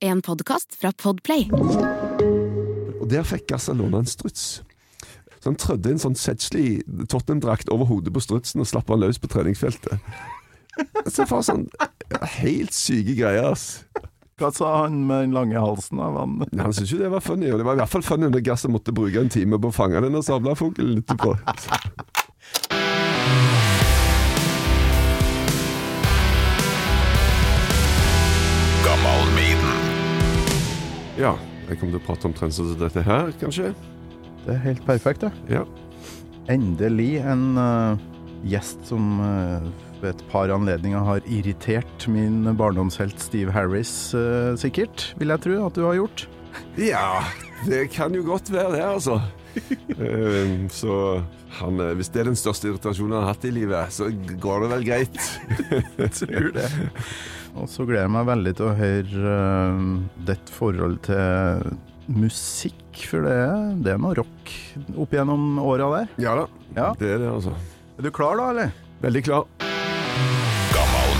En podkast fra Podplay. Og der fikk Gassa låne en struts. Så han trødde en sånn Sedgley Tottenham-drakt over hodet på strutsen og slapp han løs på treningsfeltet. Så var sånn helt syke greier, ass. Hva sa han med den lange halsen? av han? Han syntes jo det var funny, og det var i hvert fall funny når Gassa måtte bruke en time på å fange denne sabla fuglen etterpå. Ja, jeg kommer til å prate omtrent sånn som dette her, kanskje. Det er helt perfekt, det. Ja. Endelig en uh, gjest som uh, ved et par anledninger har irritert min barndomshelt Steve Harris, uh, sikkert, vil jeg tro at du har gjort. ja, det kan jo godt være det, altså. Eh, så han, hvis det er den største irritasjonen han har hatt i livet, så går det vel greit. Jeg Tror det. Og så gleder jeg meg veldig til å høre uh, ditt forhold til musikk, for det, det er noe rock opp gjennom åra der. Ja da, Ja. det er det, altså. Er du klar da, eller? Veldig klar. Gammal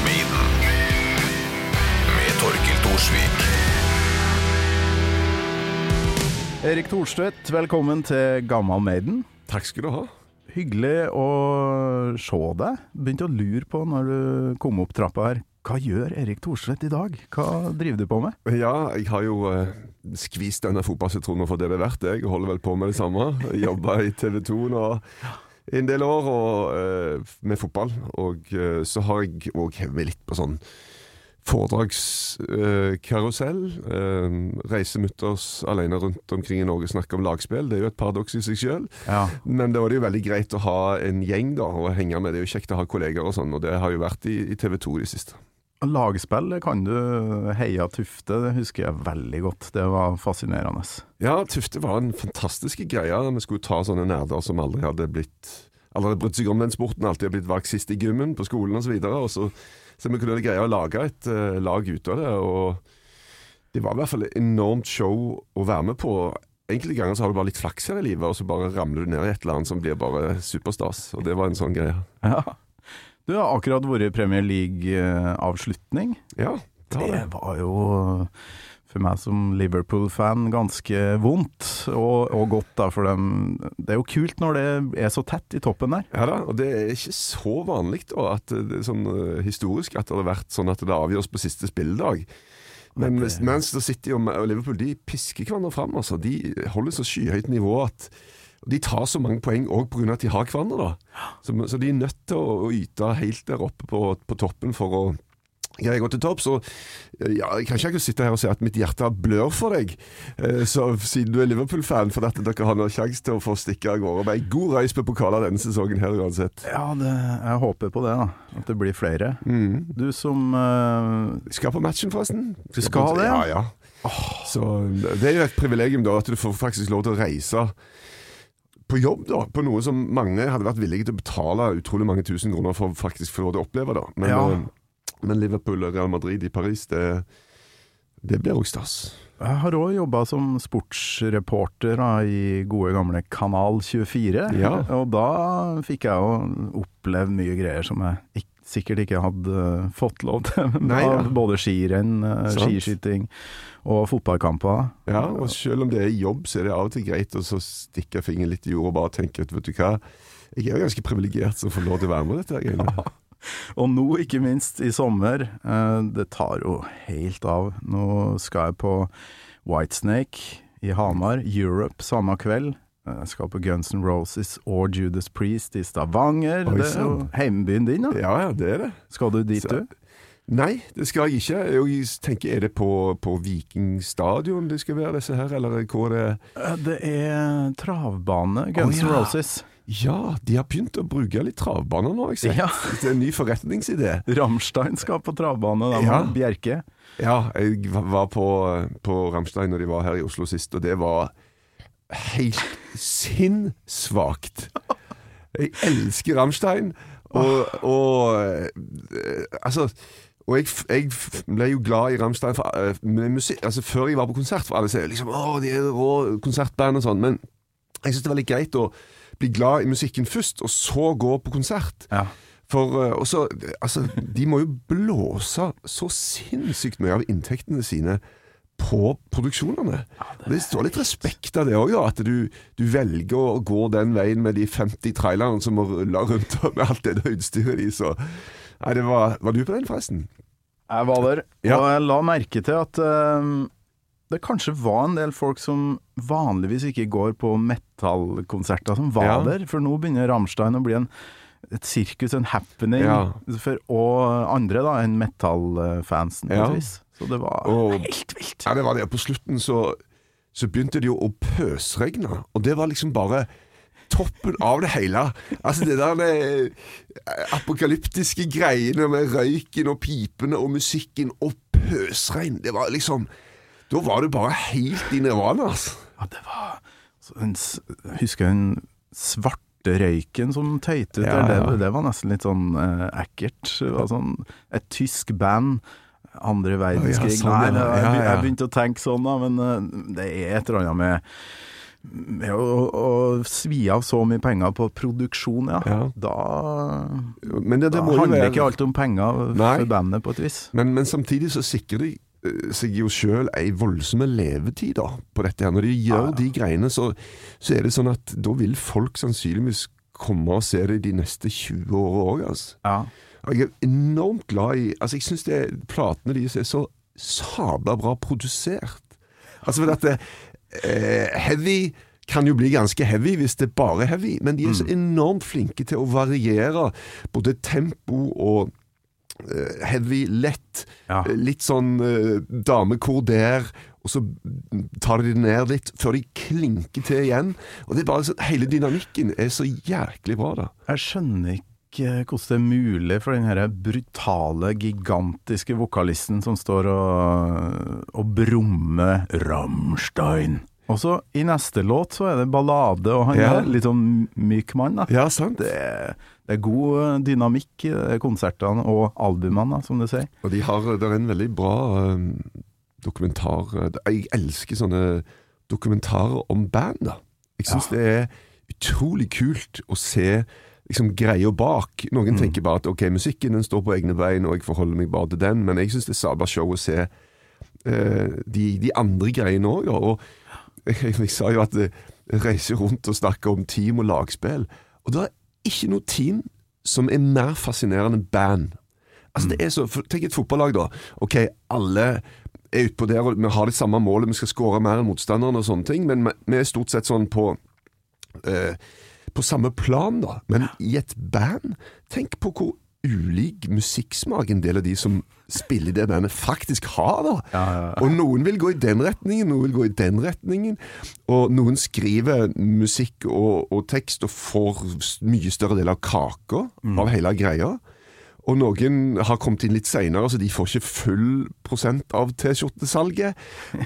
Med Torkil Thorsvik. Erik Thorstvedt, velkommen til Gammal Maiden. Takk skal du ha. Hyggelig å se deg. Begynte å lure på når du kom opp trappa her. Hva gjør Erik Thorstvedt i dag? Hva driver du på med? Ja, jeg har jo eh, skvist denne fotballsitronen for det det er verdt, jeg. Holder vel på med det samme. Jobba i TV 2 nå en del år og, eh, med fotball. Og eh, så har jeg òg hevet meg litt på sånn foredragskarusell. Eh, reise mutters alene rundt omkring i Norge, snakke om lagspill. Det er jo et paradoks i seg sjøl. Ja. Men da var det jo veldig greit å ha en gjeng da, å henge med. Det er jo kjekt å ha kolleger og sånn, og det har jo vært i, i TV 2 i det siste. Lagspill kan du. Heia Tufte, det husker jeg veldig godt. Det var fascinerende. Ja, Tufte var en fantastisk greie. Vi skulle ta sånne nerder som aldri hadde blitt Aldri hadde brydd seg om den sporten, alltid hadde blitt valgt sist i gymmen på skolen osv. Så videre, og så, så vi kunne greie å lage et uh, lag ut av det. Og det var i hvert fall et enormt show å være med på. Enkelte ganger så har du bare litt flaks her i livet, og så bare ramler du ned i et eller annet som blir bare superstas. Og det var en sånn greie. Ja. Du har akkurat vært i Premier League-avslutning. Ja, det var Det var jo for meg som Liverpool-fan ganske vondt og, og godt, da, for dem. det er jo kult når det er så tett i toppen der. Ja da, og det er ikke så vanlig da, at det er sånn eh, historisk at det har vært sånn at det avgjøres på siste spilledag. Men Manchester City og Liverpool de pisker hverandre fram. Altså. De holder så skyhøyt nivå at de tar så mange poeng òg pga. at de har hverandre. da. Så, så de er nødt til å, å yte helt der oppe på, på toppen for å greie å gå til topps. Og ja, jeg kan ikke sitte her og si at mitt hjerte blør for deg, eh, så, siden du er Liverpool-fan, for at dere har noen sjanse til å få stikke av gårde med ei god reis på pokaler denne sesongen her uansett. Ja, det, jeg håper på det, da. At det blir flere. Mm. Du som uh... Skal på matchen, forresten. Du skal det, Ja, ja? Oh. Så det er jo et privilegium, da, at du får faktisk lov til å reise på jobb, da. På noe som mange hadde vært villige til å betale utrolig mange tusen kroner for å faktisk få lov til å oppleve, da. Men, Ja. eh, men Liverpool og Real Madrid i Paris, det, det blir òg stas. Jeg har òg jobba som sportsreporter da, i gode gamle Kanal 24. Ja. Og da fikk jeg jo opplevd mye greier som jeg ikke, sikkert ikke hadde eh, fått lov til. Nei, ja. Både skirenn, eh, skiskyting og fotballkamper. Ja, og selv om det er jobb, så er det av og til greit å så stikke fingeren litt i jorda og bare tenke at vet du hva, jeg er jo ganske privilegert som får lov til å være med på dette. greiene. Og nå, ikke minst i sommer, eh, det tar jo helt av. Nå skal jeg på Whitesnake i Hamar, Europe samme kveld. Jeg skal på Guns N' Roses og Judas Priest i Stavanger. Oi, det er jo heimbyen din, da. Ja, ja, det er det. Skal du dit, Så- du? Nei, det skal jeg ikke. Jeg tenker, Er det på, på Vikingstadion det skal være, disse her, eller hvor det Eh, Det er travbane, Guns N' ja. Roses. Ja, de har begynt å bruke litt travbaner nå, jeg sett. Ja. Det er en ny forretningsidé. Ramstein skal på travbane, da, Ja. Bjerke. Ja, jeg var på, på Ramstein når de var her i Oslo sist, og det var helt sinnssvakt. Jeg elsker Ramstein, og, og eh, altså og jeg, jeg ble jo glad i Ramstein for, eh, med musikk, altså før jeg var på konsert, for alle sier liksom å, de er rå konsertband og sånn, men jeg syns det var litt greit å bli glad i musikken først, og så gå på konsert. Ja. For uh, også, altså, De må jo blåse så sinnssykt mye av inntektene sine på produksjonene. Det står litt respekt av det òg, at du, du velger å gå den veien med de 50 trailerne som må rulle rundt med alt det utstyret i. Så Nei, det var, var du på den, forresten? Jeg var der, Ja. og jeg la merke til at uh, det kanskje var en del folk som vanligvis ikke går på metallkonserter, som var Ja. der. For nå begynner Rammstein å bli en, et sirkus, en happening, Ja. for, og andre da, enn metallfansen, Ja. Så det var Og- helt vilt. Ja, det var det. På slutten så, så begynte det jo å pøsregne, og det var liksom bare toppen av det hele. Altså det der det apokalyptiske greiene med røyken og pipene og musikken og pøsregn, det var liksom Da var det bare helt i nirvana, altså. Ja, det var så en, s- Jeg den svarte røyken som tøyte ut Ja, ja. Det, det var nesten litt sånn eh, ekkelt. Det var sånn et tysk band. Andre verdenskrig. sånn. Nei, jeg, Ja, ja. jeg begynte å tenke sånn, da, men eh, det er et eller annet med å, å svi av så mye penger på produksjon, ja. Ja. Da, Men det, det da handler være ikke alt om penger Nei. for bandet, på et vis. Men, men samtidig så sikrer de eh, seg jo sjøl ei voldsomme levetid da, på dette. her. Når de gjør Ja, ja. de greiene, så, så er det sånn at da vil folk sannsynligvis komme og se det de neste 20 åra òg. Altså. Ja. Jeg er enormt glad i Altså, jeg syns platene deres er så sabla bra produsert. Altså, for at det, eh, Heavy kan jo bli ganske heavy hvis det bare er heavy, men de er så enormt flinke til å variere både tempo og eh, heavy, lett, Ja. eh, litt sånn eh, damekor der, og så tar de det ned litt før de klinker til igjen. Og det er bare sånn, Hele dynamikken er så jæklig bra, da. Jeg skjønner ikke hvordan det er mulig for den her brutale, gigantiske vokalisten som står og, og brummer Rammstein. Og så i neste låt så er det ballade, og han Ja. er litt sånn myk mann. da. Ja, sant? Det, det er god dynamikk i konsertene og albumene, da, som du sier. Og de har, det er en veldig bra um, dokumentar eh, Jeg elsker sånne dokumentarer om band. da. Jeg syns det er utrolig kult å se liksom greia bak. Noen tenker bare at ok, musikken den står på egne bein, og jeg forholder meg bare til den, men jeg syns det er sabla show å se uh, de, de andre greiene òg. Og jeg, jeg sa jo at eh, jeg reiser rundt og snakker om team og lagspill, og det er ikke noe team som er mer fascinerende enn band. Altså det er så, Tenk et fotballag, da. Ok, alle er utpå der, og vi har det samme målet, vi skal skåre mer enn motstanderen og sånne ting, men vi er stort sett sånn på eh, På samme plan, da. Men i et band, tenk på hvor ulik musikksmak en del av de som spiller i det bandet, faktisk har, da. Ja, ja, ja. Og noen vil gå i den retningen, noen vil gå i den retningen. Og noen skriver musikk og, og tekst og får mye større del av kaka Mm. av hele greia. Og noen har kommet inn litt seinere, så de får ikke full prosent av T-skjortesalget.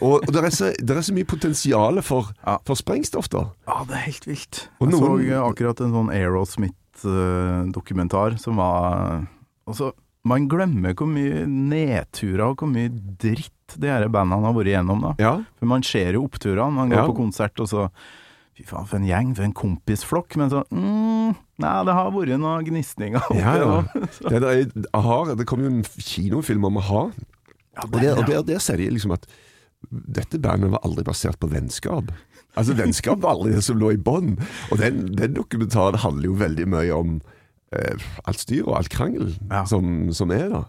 Og, og det, er så, det er så mye potensial for, Ja. for sprengstoff, da. Ja, det er helt vilt. Og jeg noen- så akkurat en sånn Aerosmith-dokumentar som var Altså, man glemmer hvor mye nedturer og hvor mye dritt de her bandene har vært igjennom, da. Ja. For man ser jo oppturene. Man går Ja. på konsert, og så Fy faen, for en gjeng, for en kompisflokk. Men så mm, Nei, det har vært noen gnisninger oppi Ja, ja. Det, er, aha, det kom jo en kinofilm om a-ha, Ja, og, der, og der, der sier de liksom at dette bandet var aldri basert på vennskap. Altså Vennskap var aldri det som lå i bånn. Og den, den dokumentaren handler jo veldig mye om eh, alt styr og alt krangel Ja. som, som er, da.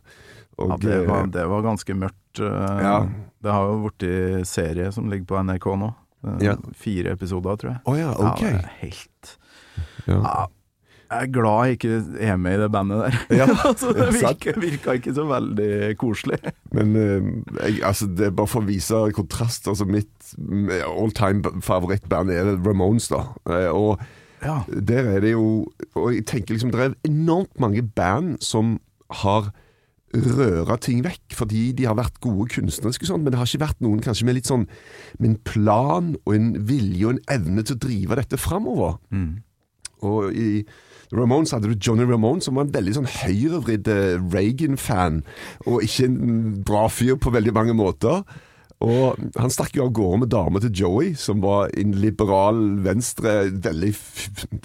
Og, Ja, det var, eh, det var ganske mørkt. eh, Ja. Det har jo blitt serie som ligger på NRK nå. Eh, Ja. Fire episoder, tror jeg. Oh, ja, ok. Ja, helt Ja. Jeg er glad jeg ikke er med i det bandet der. Ja, altså, det virka, virka ikke så veldig koselig. Men eh, jeg, altså, det er bare for å vise kontrast. Altså, mitt all time favorittband er Ramones, da. Eh, og Ja. der er det jo Og jeg tenker liksom Det er enormt mange band som har røra ting vekk fordi de har vært gode kunstneriske sånn, men det har ikke vært noen kanskje med litt sånn Med en plan og en vilje og en evne til å drive dette framover. Og i Ramones hadde du Johnny Ramone, som var en veldig sånn høyrevridd eh, Reagan-fan, og ikke en bra fyr på veldig mange måter. Og han stakk jo av gårde med dama til Joey, som var en liberal venstre, veldig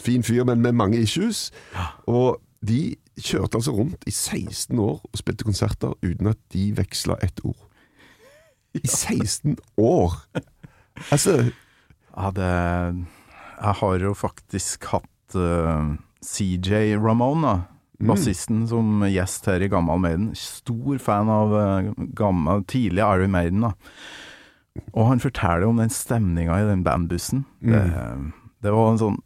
fin fyr, men med mange issues. Og de kjørte altså rundt i 16 år og spilte konserter uten at de veksla ett ord. I 16 år! Altså Ja, det Jeg har jo faktisk hatt eh, CJ Ramone. Mm. Bassisten som gjest her i Gammal Maiden. Stor fan av uh, gammel, tidlig Iron Maiden, da. Og han forteller om den stemninga i den bandbussen. Mm. Det, det var en sånn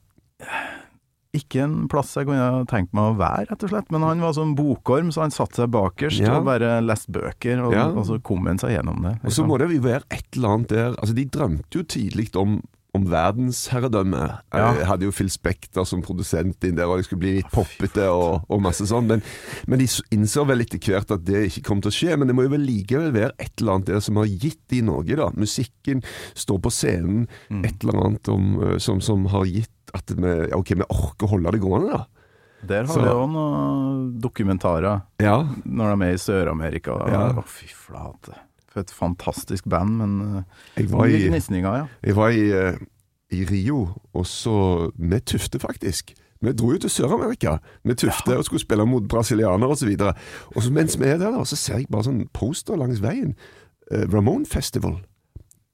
Ikke en plass jeg kunne tenkt meg å være, rett og slett. Men han var sånn bokorm, så han satte seg bakerst Ja. og bare leste bøker, og, Ja. og så kom han seg gjennom det. Og så må det jo være et eller annet der Altså, de drømte jo tidlig om om verdensherredømme. Jeg hadde jo Phil Spector som produsent inn der, og det skulle bli litt poppete og, og masse sånn. Men, men de innser vel etter hvert at det ikke kom til å skje. Men det må jo vel likevel være et eller annet der som har gitt de noe, da. Musikken, stå på scenen, Mm. et eller annet om, som, som har gitt at vi, okay, ok, vi orker å holde det gående, da. Der har Så- vi òg noen dokumentarer Ja, når de er med i Sør-Amerika. Ja. Å, fy flate. Et fantastisk band, men uh, jeg var i gnisninger, ja. Jeg var i, eh, i Rio, og så med Tufte, faktisk. Vi dro jo til Sør-Amerika med Tufte og skulle spille mot brasilianere osv. Og, så og så mens vi er der, da, så ser jeg bare sånn poster langs veien. Eh, Ramón Festival.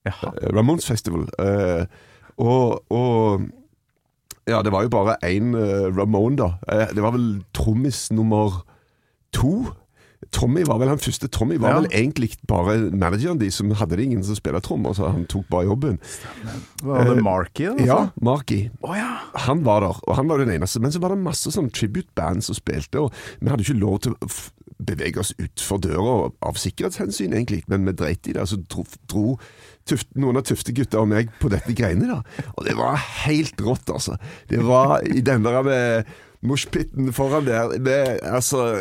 Jaha. Eh, Ramones Festival. Eh, og, og Ja, det var jo bare én Ramón, da. Eh, det var vel trommis nummer to. Tommy var vel han første. Tommy var Ja. vel egentlig bare manageren de som hadde det ingen som spilte trommer, så han tok bare jobben. Var det Eh, Marky, Altså? Ja? Marky. Oh, ja. Han var der, og han var den eneste. Men så var det masse sånn tribute-band som spilte, og vi hadde ikke lov til å bevege oss utfor døra av sikkerhetshensyn, egentlig, men vi dreit i det. Så dro, dro tøft, noen av Tufte-gutta og meg på dette greiene, da. Og det var helt rått, altså. Det var i den der med moshpiten foran der det, Altså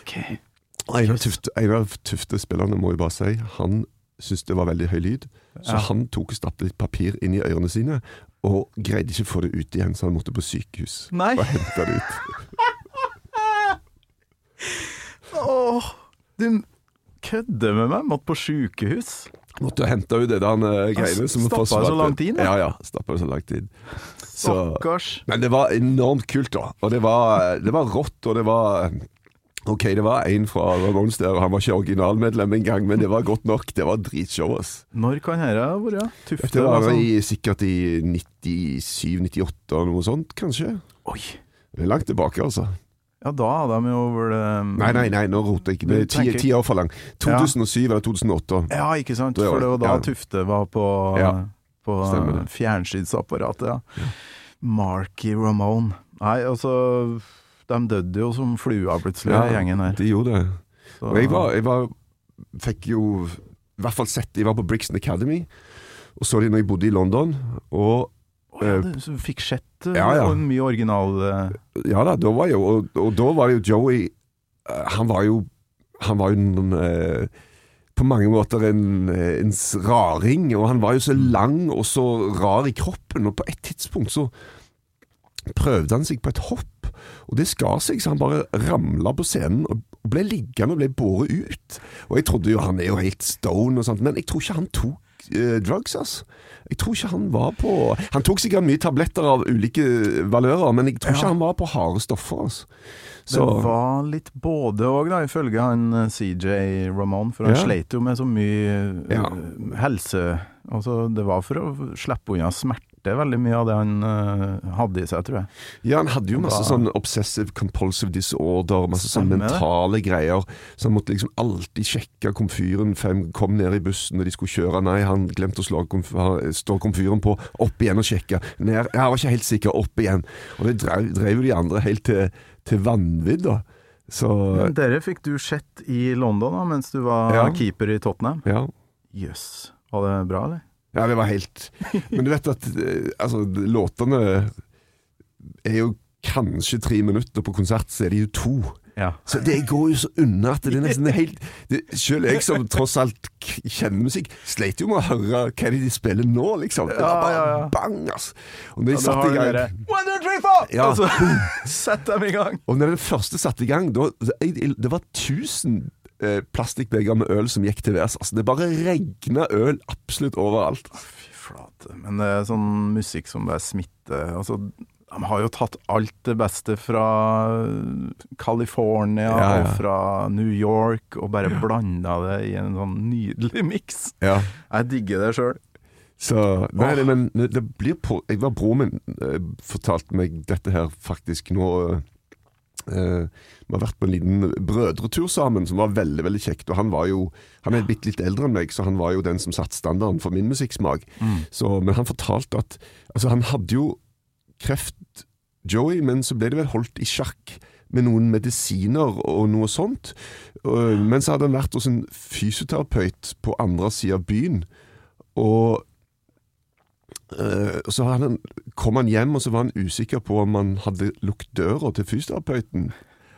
Ok. Og En av Tufte- en Tufte-spillerne, må jeg bare si, han syntes det var veldig høy lyd. Så Ja. han tok og stappet litt papir inn i ørene sine, og greide ikke å få det ut igjen, så han måtte på sykehus Nei. og hente det ut. Åh, du kødder med meg? Måtte på sjukehus? Måtte hente ut det der eh, greiene som Stappa det så lang tid? Ja, ja. Stappa det så lang tid. Så, Stakkars. men det var enormt kult, da. Og det var, det var rått, og det var Ok, det var en fra Ramones der, han var ikke originalmedlem engang, men det var godt nok. Det var dritshow, ass. Når kan dette ha vært? Tufte? Det var altså. i, sikkert i 97-98 og noe sånt, kanskje. Oi. Det er langt tilbake, altså. Ja, da hadde de jo vel um, Nei, nei, nei, nå roter jeg ikke. Det er ti, år for lang. 2007 eller 2008. Ja, ikke sant? For det var da ja. Tufte var på, Ja. på det. fjernsynsapparatet. Ja. Marky Ramone. Nei, altså De døde jo som fluer plutselig, Ja, gjengen her. De gjorde det. Så- Og jeg var, jeg var Fikk jo i hvert fall sett Jeg var på Brixton Academy, og så de når jeg bodde i London. Og oh, ja, du så fikk sett uh, Ja, ja. og mye original uh, ja da, da var jo Og, og da var jo Joey eh, Han var jo Han var jo en eh, på mange måter en, eh, en raring, og han var jo så lang og så rar i kroppen, og på et tidspunkt så prøvde han seg på et hopp, og det skar seg, så han bare ramla på scenen og ble liggende og ble båret ut. Og jeg trodde jo han er jo helt stone og sånt, men jeg tror ikke han tok eh, drugs, altså. Jeg tror ikke han var på Han tok sikkert mye tabletter av ulike valører, men jeg tror Ja. ikke han var på harde stoffer, altså. Det var litt både òg, ifølge han uh, CJ Ramón, For han Ja. sleit jo med så mye Ja. helse Altså, det var for å slippe unna smerte, veldig mye av det han uh, hadde i seg, tror jeg. Ja, han hadde jo masse Da- sånn obsessive compulsive disorder, masse sånn mentale det. greier. Så han måtte liksom alltid sjekke komfyren han kom ned i bussen når de skulle kjøre. Nei, han glemte å slå komf stå komfyren på. Opp igjen og sjekke. Ned. Jeg var ikke helt sikker. Opp igjen. Og det drev, drev jo de andre helt til, til vanvidd, da. Så Men dere fikk du sett i London da, mens du var Ja. keeper i Tottenham? ja. Jøss. Var det bra, eller? Ja, det var helt Men du vet at eh, altså, låtene er jo kanskje tre minutter på konsert, så er de jo to. Ja. Så det går jo så unna at det er nesten helt det, Selv jeg som tross alt kjenner musikk, sleit jo med å høre hva de spiller nå, liksom. Det var bare ja, ja. bang, ass. Og når de satte i gang One, two, three, four! Ja. Og så sett dem i gang. Og når den første satte i gang, da Det det var 1000 eh, plastikkbeger med øl som gikk til værs. Altså, det bare regna øl absolutt overalt. Fy flate. Men det er sånn musikk som bare smitter. Altså, De har jo tatt alt det beste fra California Ja, ja. og fra New York, og bare blanda det i en sånn nydelig miks. Ja. Jeg digger det sjøl. Så Nei, nei, men det blir på Jeg var Broren min eh, fortalte meg dette her faktisk nå eh, Vi har vært på en liten brødretur sammen som var veldig veldig kjekt. Og han var jo Han er bitte litt eldre enn meg, så han var jo den som satte standarden for min musikksmak. Så, men han fortalte at Altså, han hadde jo kreft, Joey, men så ble det vel holdt i sjakk med noen medisiner og noe sånt. Men så hadde han vært hos en fysioterapeut på andre sida av byen. Og eh, så hadde han, kom han hjem, og så var han usikker på om han hadde lukket døra til fysioterapeuten.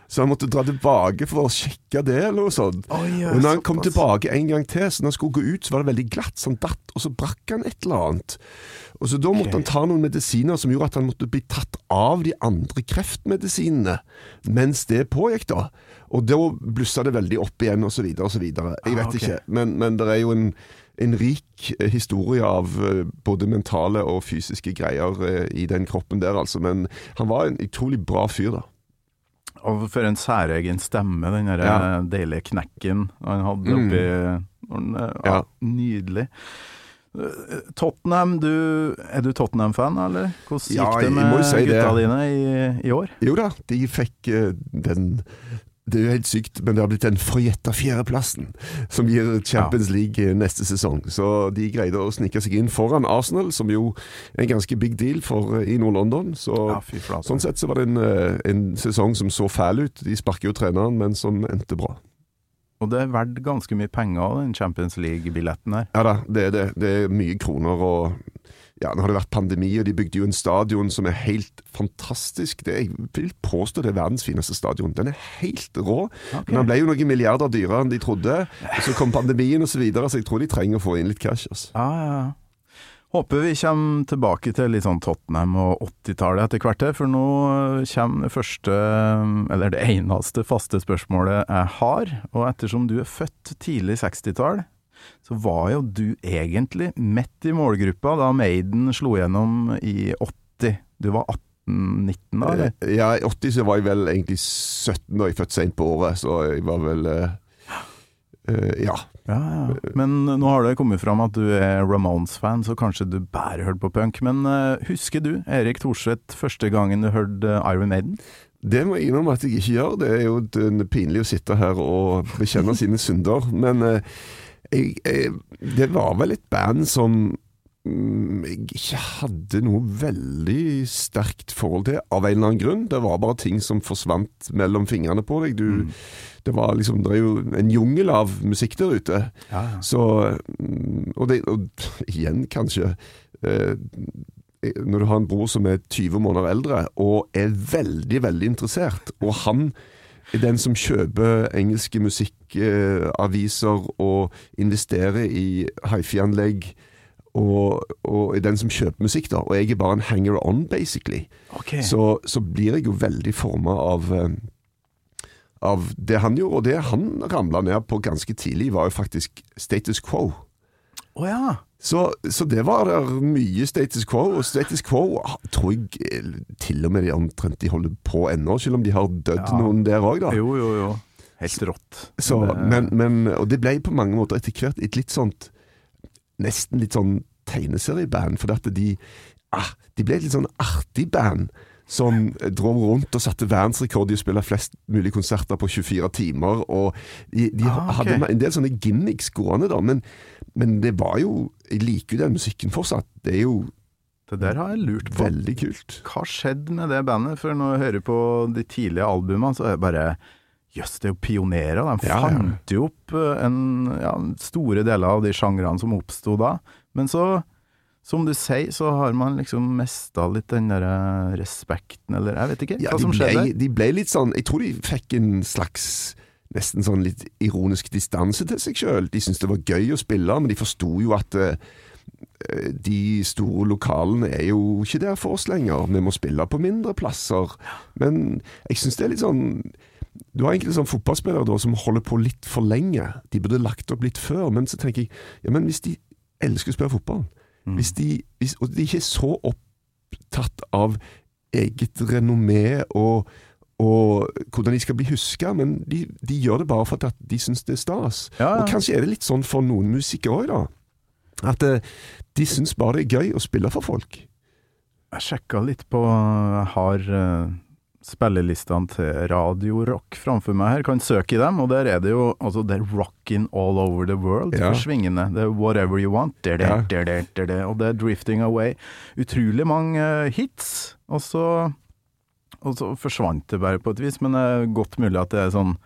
Så han måtte dra tilbake for å sjekke det, eller noe sånt. Oi, ja, og når han kom pass. tilbake en gang til, så når han skulle gå ut, så var det veldig glatt, så han datt, og så brakk han et eller annet. Og så Da måtte okay. han ta noen medisiner som gjorde at han måtte bli tatt av de andre kreftmedisinene mens det pågikk, da. Og da blussa det veldig opp igjen, så videre og så videre. Ah, okay. ikke, men, men det er jo en, en rik eh, historie av eh, både mentale og fysiske greier eh, i den kroppen der, altså. Men han var en utrolig bra fyr, da. Og for en særegen stemme, den der Ja. deilige knekken han hadde Mm. oppi mm. eh, ja, Ja. Nydelig. Eh, Tottenham, du, er du Tottenham-fan, eller? Hvordan Ja, gikk det med si gutta det. dine i, i år? Jo da, de fikk eh, den Det er jo helt sykt, men det har blitt den forjetta fjerdeplassen som gir Champions League eh, neste sesong. Så de greide å snike seg inn foran Arsenal, som jo er en ganske big deal for, eh, i Nord-London. Så Ja, sånn sett så var det en, eh, en sesong som så fæl ut. De sparker jo treneren, men som endte bra. Og det er verdt ganske mye penger, den Champions League-billetten her. Ja da, det er det. Det er mye kroner og ja, Nå har det vært pandemi, og de bygde jo en stadion som er helt fantastisk. Det, jeg vil påstå det er verdens fineste stadion. Den er helt rå. Okay. Men den ble jo noen milliarder dyrere enn de trodde. Og så kom pandemien og så videre, så jeg tror de trenger å få inn litt cash. Altså. Ah, ja, ja. Håper vi kommer tilbake til litt sånn Tottenham og 80-tallet etter hvert, for nå kommer det første, eller det eneste faste spørsmålet jeg har. Og ettersom du er født tidlig 60-tall, så var jo du egentlig midt i målgruppa da Maiden slo gjennom i 80. Du var 18-19 da, eller? Eh, Ja, i 80 så var jeg vel egentlig 17 da jeg født sent på året, så jeg var vel Uh, Ja. Ja, ja. Men nå har det kommet fram at du er Ramones-fan, så kanskje du bare hørte på punk. Men uh, husker du, Erik Thorseth, første gangen du hørte Iron Maiden? Det må jeg innrømme at jeg ikke gjør. Det er jo pinlig å sitte her og bekjenne sine synder. Men eh, jeg, jeg, det var vel et band som mm, jeg ikke hadde noe veldig sterkt forhold til, av en eller annen grunn. Det var bare ting som forsvant mellom fingrene på deg. Du, det, var liksom, det er jo en jungel av musikk der ute. Ja, Så mm, Og, det, og igjen, kanskje eh, Når du har en bror som er 20 måneder eldre og er veldig, veldig interessert, og han den som kjøper engelske musikkaviser og investerer i hifi-anlegg, og, og den som kjøper musikk, da. Og jeg er bare en hanger-on, basically. okay. Så, så blir jeg jo veldig forma av eh, av det han gjorde, og det han ramla ned på ganske tidlig, var jo faktisk status quo. Å ja. Så, så det var der mye status quo, og status quo tror jeg eh, til og med de omtrent de holder på ennå, selv om de har dødd Ja. noen der òg, da. Jo, jo, jo. Helt rått. Så, men, men, og det ble på mange måter etter hvert et litt sånt Nesten litt sånn tegneserieband, for at de ah, De ble et litt sånn artig band. Som dro rundt og satte verdensrekord i å spille flest mulig konserter på 24 timer. Og de, de Ah, okay. hadde en del sånne gimmicks gående, da. Men, men det var jo Jeg liker jo den musikken fortsatt. Det er jo Det der har jeg lurt på. veldig kult. Hva skjedde med det bandet? For når jeg hører på de tidlige albumene, så er det bare Jøss, det er jo pionerer. De Ja, ja. fant jo opp eh, en, ja, store deler av de sjangrene som oppsto da. Men så, som du sier, så har man liksom mista litt den der eh, respekten, eller jeg vet ikke Ja, hva som ble, skjedde. de ble litt sånn Jeg tror de fikk en slags Nesten sånn litt ironisk distanse til seg sjøl. De syntes det var gøy å spille, men de forsto jo at uh, de store lokalene er jo ikke der for oss lenger. Vi må spille på mindre plasser. Men jeg syns det er litt sånn Du har egentlig sånn fotballspillere da som holder på litt for lenge. De burde lagt opp litt før. Men så tenker jeg ja, men hvis de elsker å spille fotball. Hvis de, hvis, og de ikke er så opptatt av eget renommé og, og hvordan de skal bli huska, men de, de gjør det bare for at de syns det er stas. Ja, ja. Og kanskje er det litt sånn for noen musikere òg, da. At eh, de syns bare det er gøy å spille for folk. Jeg sjekka litt på Jeg har uh, spillelistene til Radio Rock framfor meg her. Kan søke i dem, og der er det jo altså det er rockin' all over the world. Ja. For svingene. Det er whatever you want. Der, der, der, der, der, der. Og det er drifting away. Utrolig mange eh, hits. Og så, og så forsvant det bare på et vis. Men det er godt mulig at det er sånn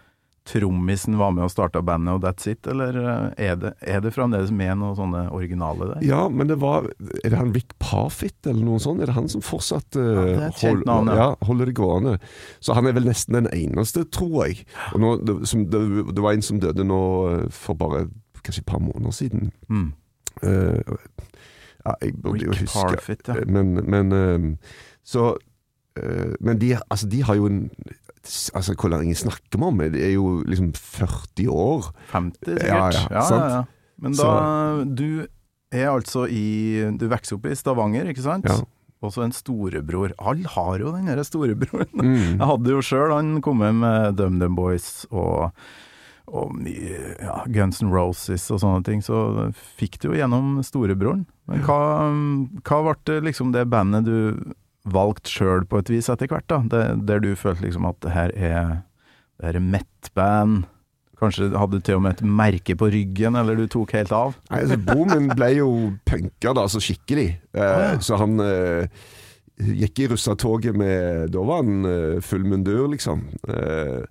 Trommisen var med og starta bandet, og that's it? Eller eh, er det, er det fremdeles med noen sånne originale der? Ja, men det var Er det han Rick Parfitt eller noe sånt? Er det han som fortsatt uh, Ja, hold- navn, ja. ja, holder det gående? Så han er vel nesten den eneste, tror jeg. Og nå, det, som, det, det var en som døde nå eh, for bare kanskje et par måneder siden. Mm. Uh, ja, jeg burde jo huske Parfitt, ja. Men, men uh, Så Men de, altså, de har jo en Altså, Hvor lenge snakker vi om? Det er jo liksom 40 år. 50 sikkert. Ja, ja, ja, ja. Men da Du er altså i Du vokser opp i Stavanger, ikke sant? Ja. Også en storebror. Alle har jo den derre storebroren. Mm. Jeg hadde jo sjøl Han kom med med DumDum Boys og, og ja, Guns N' Roses og sånne ting, så fikk du jo gjennom storebroren. Men hva, hva ble liksom det bandet du valgte sjøl på et vis etter hvert, da? Det, der du følte liksom at det her er det her er Met-band? Kanskje hadde du til og med et merke på ryggen, eller du tok helt av? Nei, altså, min ble jo punka, da, så skikkelig. Eh, ja. Så han eh, gikk i russatoget med Da var han eh, full mundur, liksom. Eh,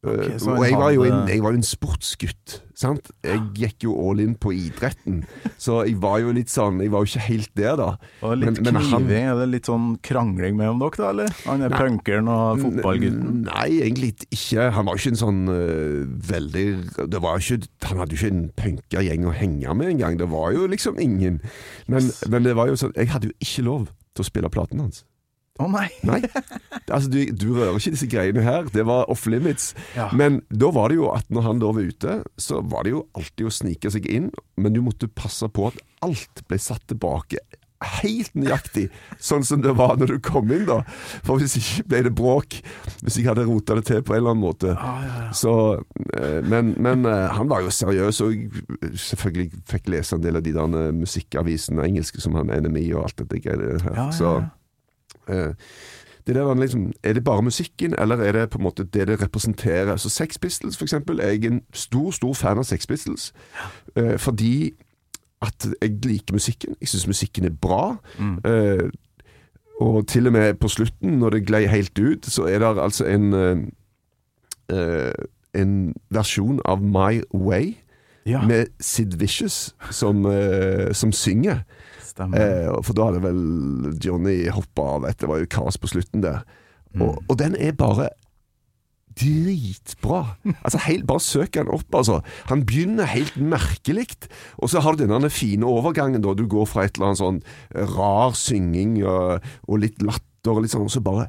Eh, og jeg var, jo en, jeg var jo en sportsgutt, sant. Jeg gikk jo all in på idretten. Så jeg var jo litt sånn Jeg var jo ikke helt der, da. Og litt Men- men han- kniving, er det litt sånn krangling mellom dere, da, eller? Han er punkeren og fotballgutten? Nei, egentlig ikke. Han var jo ikke en sånn uh, veldig det var ikke, Han hadde jo ikke en punkergjeng å henge med engang. Det var jo liksom ingen. Men, men det var jo sånn Jeg hadde jo ikke lov til å spille platen hans. Å nei! Nei. Altså, du, du rører ikke disse greiene her. Det var off limits. Ja. Men da var det jo at når han da var ute, så var det jo alltid å snike seg inn, men du måtte passe på at alt ble satt tilbake. Helt nøyaktig sånn som det var når du kom inn, da. For hvis ikke ble det bråk. Hvis jeg hadde rota det til på en eller annen måte. Så, eh, men, men eh, han var jo seriøs, og selvfølgelig fikk lese en del av de der eh, musikkavisene engelske som han NMI og alt dette greiet her. Ja, ja, ja. Det der, liksom, er det bare musikken, eller er det på en måte det det representerer? Så Sex Pistols, for eksempel, er jeg en stor, stor fan av Sex Pistols. Ja. fordi at jeg liker musikken. Jeg syns musikken er bra. Eh, og til og med på slutten, når det glei helt ut, så er det altså en eh, eh, En versjon av My Way Ja, med Sid Vicious som, eh, som synger. Eh, for da hadde vel Johnny hoppa av etter, det var jo kaos på slutten der. Og, og den er bare dritbra. Altså, helt, bare søk den opp, altså. Han begynner helt merkelig, og så har du denne fine overgangen, da. Du går fra et eller annet sånn rar synging og, og litt latter og litt sånn, og så bare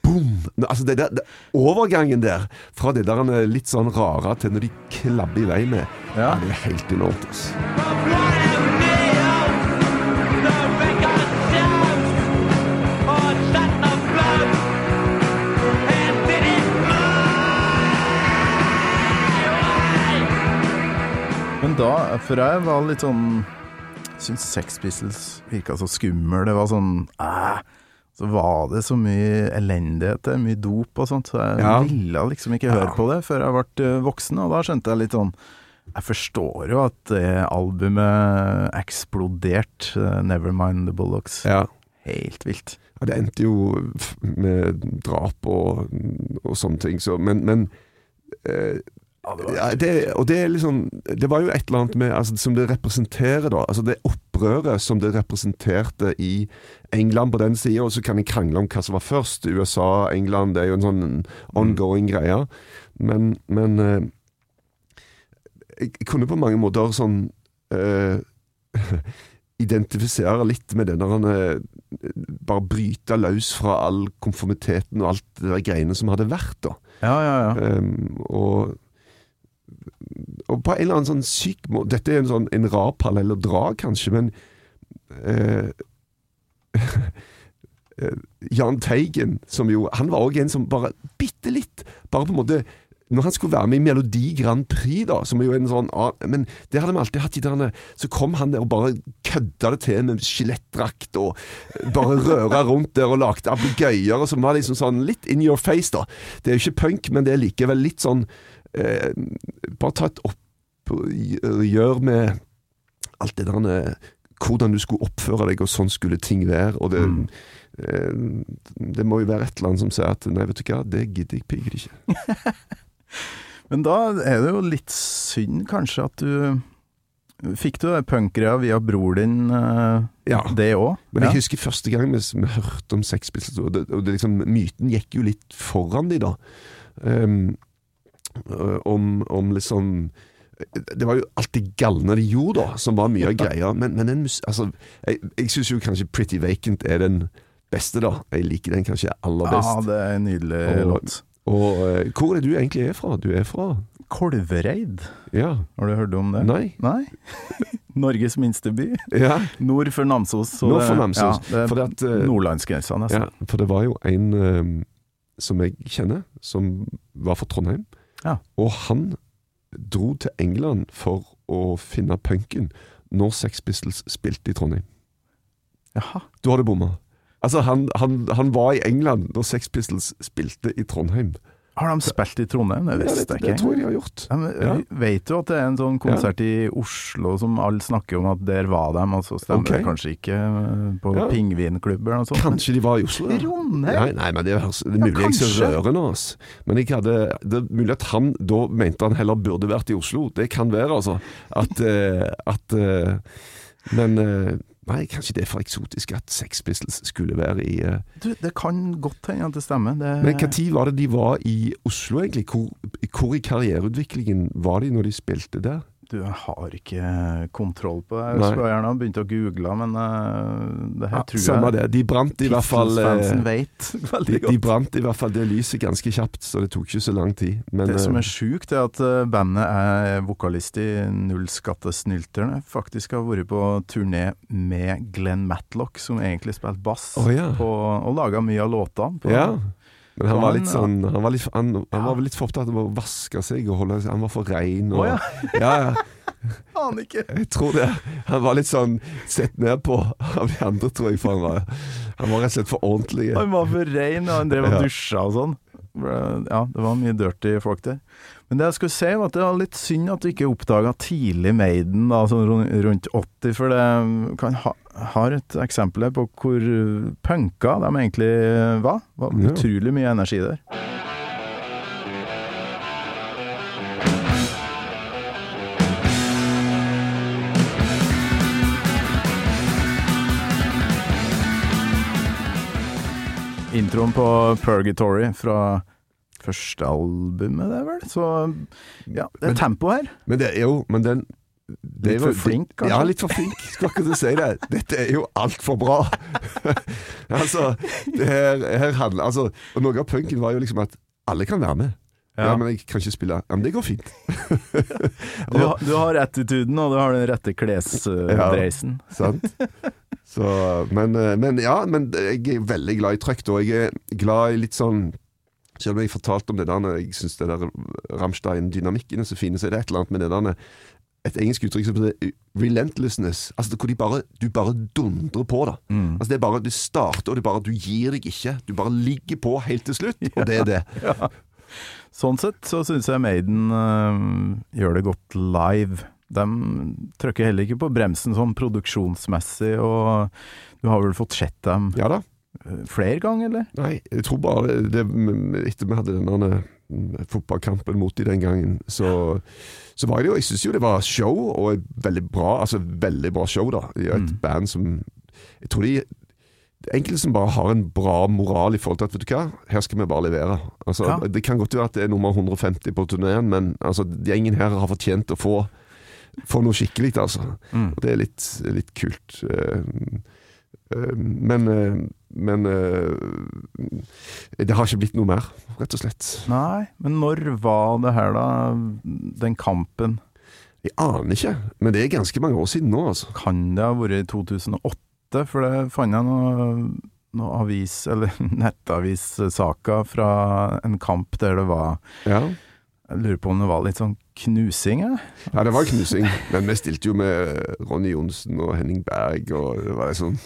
Boom! Altså det der, det, overgangen der, fra det der eh, litt sånn rare til når de klabber i vei med, Ja. det er helt enormt. Altså. Men da, for jeg var litt sånn Syns Sex Pistols virka så skummel. Det var sånn æh, Så var det så mye elendighet, det, mye dop og sånt, så jeg Ja. ville liksom ikke høre på det før jeg ble eh, voksen, og da skjønte jeg litt sånn Jeg forstår jo at det albumet eksploderte, eh, Nevermind the Bullocks. Ja. Helt vilt. Ja, det endte jo med drap og, og sånne ting, så Men, men eh, ja, det, Og det liksom Det var jo et eller annet med altså, Som det representerer, da. Altså det opprøret som det representerte i England på den sida, og så kan jeg krangle om hva som var først. USA, England, det er jo en sånn ongoing greie. Men, men eh, jeg jeg kunne på mange måter sånn eh, identifisere litt med den der eh, Bare bryte løs fra all konformiteten og alt det der greiene som hadde vært, da. Ja, ja, ja. Um, og, og på en eller annen sånn syk måte Dette er en sånn en rar parallell å dra, kanskje, men eh, Jahn Teigen, som jo Han var òg en som bare bitte litt Bare på en måte når han skulle være med i Melodi Grand Prix, da, som er jo en sånn Men det hadde vi alltid hatt i denne Så kom han der og bare kødda det til med skjelettdrakt og bare røra rundt der og lagde ablegøyer, som var liksom sånn litt in your face, da. Det er jo ikke punk, men det er likevel litt sånn eh, Bare ta et oppgjør med alt det der eh, Hvordan du skulle oppføre deg, og sånn skulle ting være. Og det, Mm. eh, det må jo være et eller annet som sier at nei, vet du hva, det gidder jeg pigger ikke. Men da er det jo litt synd kanskje at du Fikk du punkgreia via bror din, uh, Ja. det òg? Men jeg husker første gang vi, vi hørte om Sex Pistols, og, det, og det liksom, myten gikk jo litt foran de da. Um, om, om liksom Det var jo alt det galne de gjorde, da, som var mye av greia. Men, men den, altså, jeg, jeg syns jo kanskje Pretty Vacant er den beste, da. Jeg liker den kanskje aller best. Ja, det er en nydelig Og- låt. Og øh, hvor er det du egentlig er fra? Du er fra Kolvereid, Ja. har du hørt om det? Nei? Nei? Norges minste by. Ja. Nord for Namsos. så Nord for Namsos. Ja, øh, nordlandsgrensa, nesten. Ja, for det var jo en eh, som jeg kjenner, som var fra Trondheim. Ja. Og han dro til England for å finne punken når Sex Pistols spilte i Trondheim. Jaha. Du hadde bomma. Altså, han, han, han var i England når Sex Pistols spilte i Trondheim. Har de spilt i Trondheim? Det visste det, jeg det tror jeg de har gjort. Men, Ja. Vet du at det er en sånn konsert i Oslo som alle snakker om at der var de, og så stemmer okay. det kanskje ikke eh, på Ja. pingvinklubb eller noe sånt? Kanskje de var i Oslo? ja. Nei, nei, men det er, det er mulig jeg ser rørende. Altså. Men jeg hadde, det er mulig at han da mente han heller burde vært i Oslo. Det kan være, altså. At, eh, at eh, Men nei, kanskje det er for eksotisk at Sex Pistols skulle være i uh... Du, det kan godt hende at det stemmer. Det, Men når var det de var i Oslo, egentlig? Hvor, hvor i karriereutviklingen var de når de spilte der? Du, jeg har ikke kontroll på det. Jeg Nei. skulle gjerne ha begynt å google, men uh, det her Ja, tror samme jeg det. De brant i hvert fall eh, vet de, de brant i hvert fall det lyset ganske kjapt, så det tok ikke så lang tid. Men det som eh, er sjukt, er at eh, bandet er vokalist i Nullskattesnylterne. Faktisk har vært på turné med Glenn Matlock, som egentlig spilte bass, oh, ja. på, og laga mye av låtene. på- Ja. Men han var litt sånn Han var, litt, han, han var litt for opptatt av å vaske seg og holde Han var for rein. Og, oh, ja. ja, ja. Aner ikke. Jeg tror det. Han var litt sånn sett ned på av de andre, tror jeg. For han var, han var rett og slett for ordentlig. Han var for rein, og han drev og dusja og sånn. Ja, det var mye dirty folk der. Men det jeg skulle si, var at det var litt synd at du ikke oppdaga tidlig Maiden, da, sånn rundt 80, for det kan ha, har et eksempel her på hvor punka de egentlig var. Det var utrolig mye energi der. Introen på Purgatory fra første albumet, det er vel. Så ja, det er Men- tempo her. Men det er jo men den, det Litt for flink, kanskje? Ja, litt for flink. Skulle akkurat si det. Dette er jo altfor bra. altså, det her, her handler altså, Og noe av punken var jo liksom at alle kan være med. Ja, Ja. men jeg kan ikke spille. Ja, men det går fint. Du, har- du har attituden, og du har den rette klesdreisen. Ja, Sant? Så, men, eh, men ja, men jeg er veldig glad i trøkk, og Jeg er glad i litt sånn Selv om jeg fortalte om det der jeg syns det der Rammstein-dynamikken er så fine, så er det et eller annet med det der Et engelsk uttrykk som heter relentlessness. Altså hvor bare, du bare dundrer på, da. Mm. Altså det er bare, det starter, og det er bare Du gir deg ikke. Du bare ligger på helt til slutt, og det er det. Sånn sett så syns jeg Maiden øh, gjør det godt live. De trykker heller ikke på bremsen sånn produksjonsmessig, og du har vel fått sett dem Ja da. Flere ganger, eller? Nei, jeg tror bare det, Etter vi hadde denne mm, fotballkampen mot de den gangen, så, så var det jo Jeg syns jo det var show, og et veldig bra Altså veldig bra show, da. De er et Mm. band som Jeg tror de Enkelte som bare har en bra moral i forhold til at vet du hva, her skal vi bare levere. Altså, Ja. Det kan godt være at det er nummer 150 på turneen, men altså, gjengen her har fortjent å få, få noe skikkelig, altså. Mm. Og det er litt, litt kult. eh, eh, Men, eh, men eh, det har ikke blitt noe mer, rett og slett. Nei, men når var det her, da? Den kampen? Jeg aner ikke, men det er ganske mange år siden nå, altså. Kan det ha vært i 2008? For det fant jeg noe noe avis, eller nettavissaker fra en kamp der det var Ja. Jeg lurer på om det var litt sånn knusing, ja? ja, det var knusing. Men vi stilte jo med Ronny Johnsen og Henning Berg, og det var sånn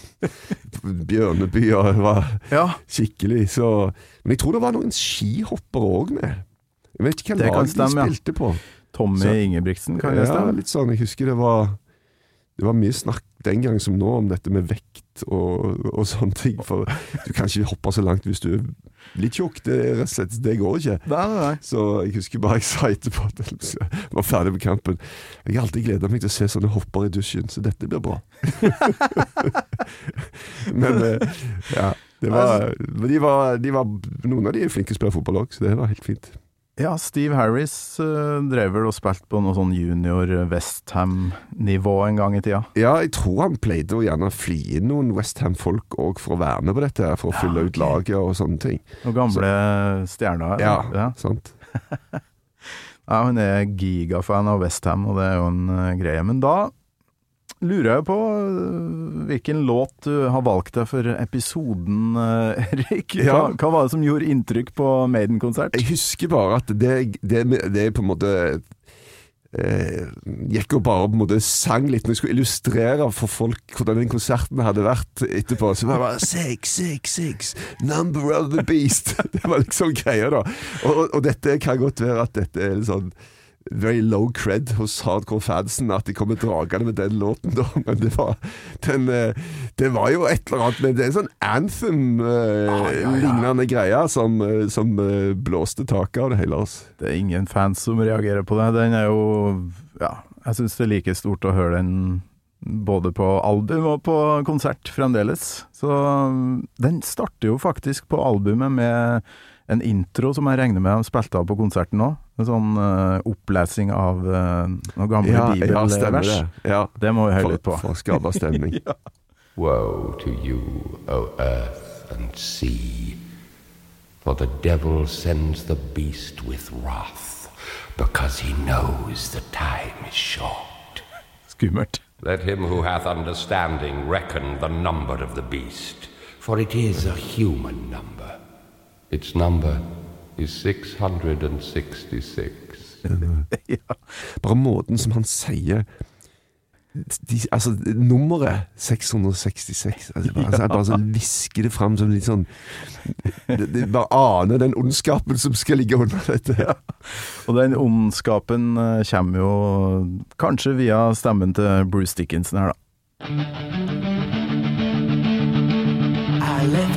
Bjørneby, og det var Ja, skikkelig så Men jeg tror det var noen skihoppere òg med. Jeg vet ikke kan lag de ja. spilte på. Tommy Så- Ingebrigtsen, kan Ja, stemme? litt sånn. Jeg husker det var Det var mye snakk den gang som nå om dette med vekt og, og sånne ting. For du kan ikke hoppe så langt hvis du er litt tjukk. Det, slett, det går ikke. Nei, nei. Så jeg husker bare jeg sa etterpå at jeg var ferdig med kampen. Jeg har alltid gleda meg til å se sånne hopper i dusjen, så dette blir bra. Men eh, ja. Det var, de var, de var, noen av de er flinke til å spille fotball òg, så det var helt fint. Ja, Steve Harris uh, drev vel og spilte på noe sånn junior Westham-nivå en gang i tida. Ja, jeg tror han pleide å gjerne fly inn noen Westham-folk òg for å være med på dette, her, for å Ja, fylle ut laget og sånne ting. Noen gamle stjerner. Ja, ja. sant. Ja, hun er gigafan av Westham, og det er jo en uh, greie. Men da lurer jeg på eh, hvilken låt du har valgt deg for episoden, eh, Erik. Hva, Ja. hva var det som gjorde inntrykk på Maiden-konsert? Jeg husker bare at det, det, det på en måte eh, Gikk og bare på en måte sang litt. Når jeg skulle illustrere for folk hvordan den konserten hadde vært etterpå, så var det bare Six, six, six, number of the beast. Det var liksom greia, da. Og, og dette kan godt være at dette er litt sånn Very low cred hos hardcore-fansen at de kommer dragende med den låten, da. Men det var, den, eh, det var jo et eller annet med Det er en sånn anthem-lignende greie som, eh, som eh, blåste taket av det hele. Altså. Det er ingen fans som reagerer på det. Den er jo Ja, jeg syns det er like stort å høre den både på album og på konsert fremdeles. Så den starter jo faktisk på albumet med en intro som jeg regner med de spilte av på konserten òg. En sånn uh, opplesing av uh, noen gamle ja, bibelvers. Ja, det. Ja, Det må vi høre litt på. for å skape stemning. Woe to you, O earth and sea, for the devil sends the beast with wrath, because he knows the time is short. Skummelt. Let him who hath understanding reckon the number of the beast, for it is a human number. Its number is 666. ja, Bare måten som han sier de, altså, nummeret 666 altså, bare, altså, jeg bare sånn visker det fram som litt sånn det, det Bare aner den ondskapen som skal ligge under dette. Og den ondskapen uh, kommer jo kanskje via stemmen til Bruce Dickinson her, da. I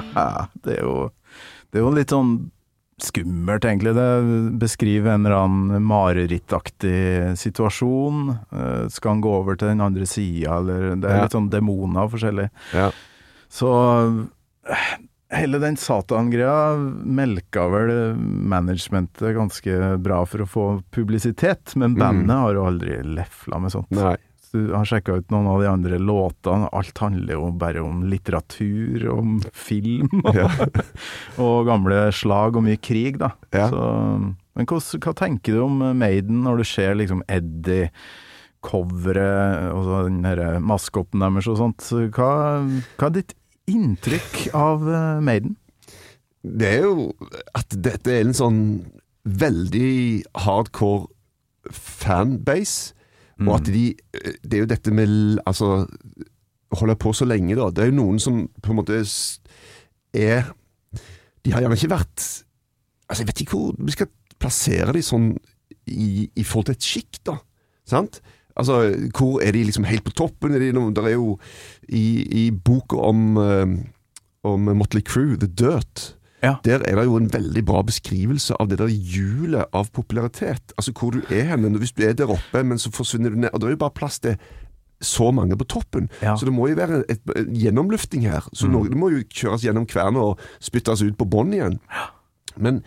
det er jo Det er jo litt sånn skummelt, egentlig. Det beskriver en eller annen marerittaktig situasjon. Eh, Skal han gå over til den andre sida, eller Det er litt sånn demoner forskjellig. Ja. Så eh, hele den Satan-greia melka vel managementet ganske bra for å få publisitet, men bandet har jo aldri lefla med sånt. Nei. Du har sjekka ut noen av de andre låtene, alt handler jo bare om litteratur, om film og, Ja. og gamle slag og mye krig, da. Ja. Så, men hva, hva tenker du om Maiden når du ser liksom Eddie, coveret og så den derre maskotten deres og sånt? Hva, hva er ditt inntrykk av eh, Maiden? Det er jo at dette er en sånn veldig hardcore fanbase, og at de Det er jo dette med Altså holde på så lenge, da. Det er jo noen som på en måte er De har gjerne ikke vært Altså, jeg vet ikke hvor vi skal plassere de sånn i, i forhold til et sjikt, da. Sant? Altså, hvor er de liksom helt på toppen? Er de noen, der er jo i, i boka om, eh, om Motley Crew, The Dirt, Ja. der er det jo en veldig bra beskrivelse av det der hjulet av popularitet. Altså hvor du er hen. Hvis du er der oppe, men så forsvinner du ned. Og det er jo bare plass til så mange på toppen. Ja. Så det må jo være et, en gjennomlufting her. Så noe, det må jo kjøres gjennom kvernet og spyttes ut på bånn igjen. Men,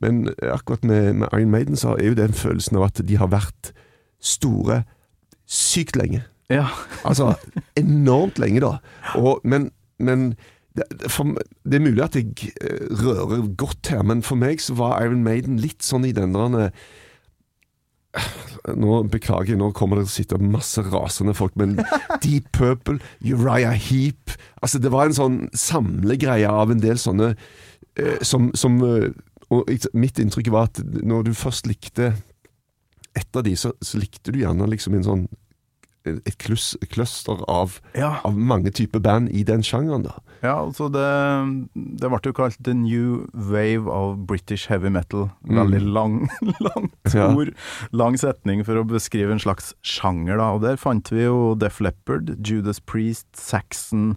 men akkurat med, med Iron Maiden så er jo den følelsen av at de har vært store sykt lenge. Ja. Altså enormt lenge, da. Og, men, men det, for, det er mulig at jeg eh, rører godt her, men for meg så var Iron Maiden litt sånn i den der eh, Nå beklager nå kommer det til å sitte masse rasende folk, men Deep Purple, Uriah Heap Altså, det var en sånn samlegreie av en del sånne eh, som, som eh, Og mitt inntrykk var at når du først likte et av de, så, så likte du gjerne liksom en sånn et klus, cluster av, Ja. av mange typer band i den sjangeren. da. Ja, altså det, det ble jo kalt The New Wave of British Heavy Metal. Veldig lang, langt Ja. ord, lang setning for å beskrive en slags sjanger, da. Og der fant vi jo Def Leppard, Judas Priest, Saxon.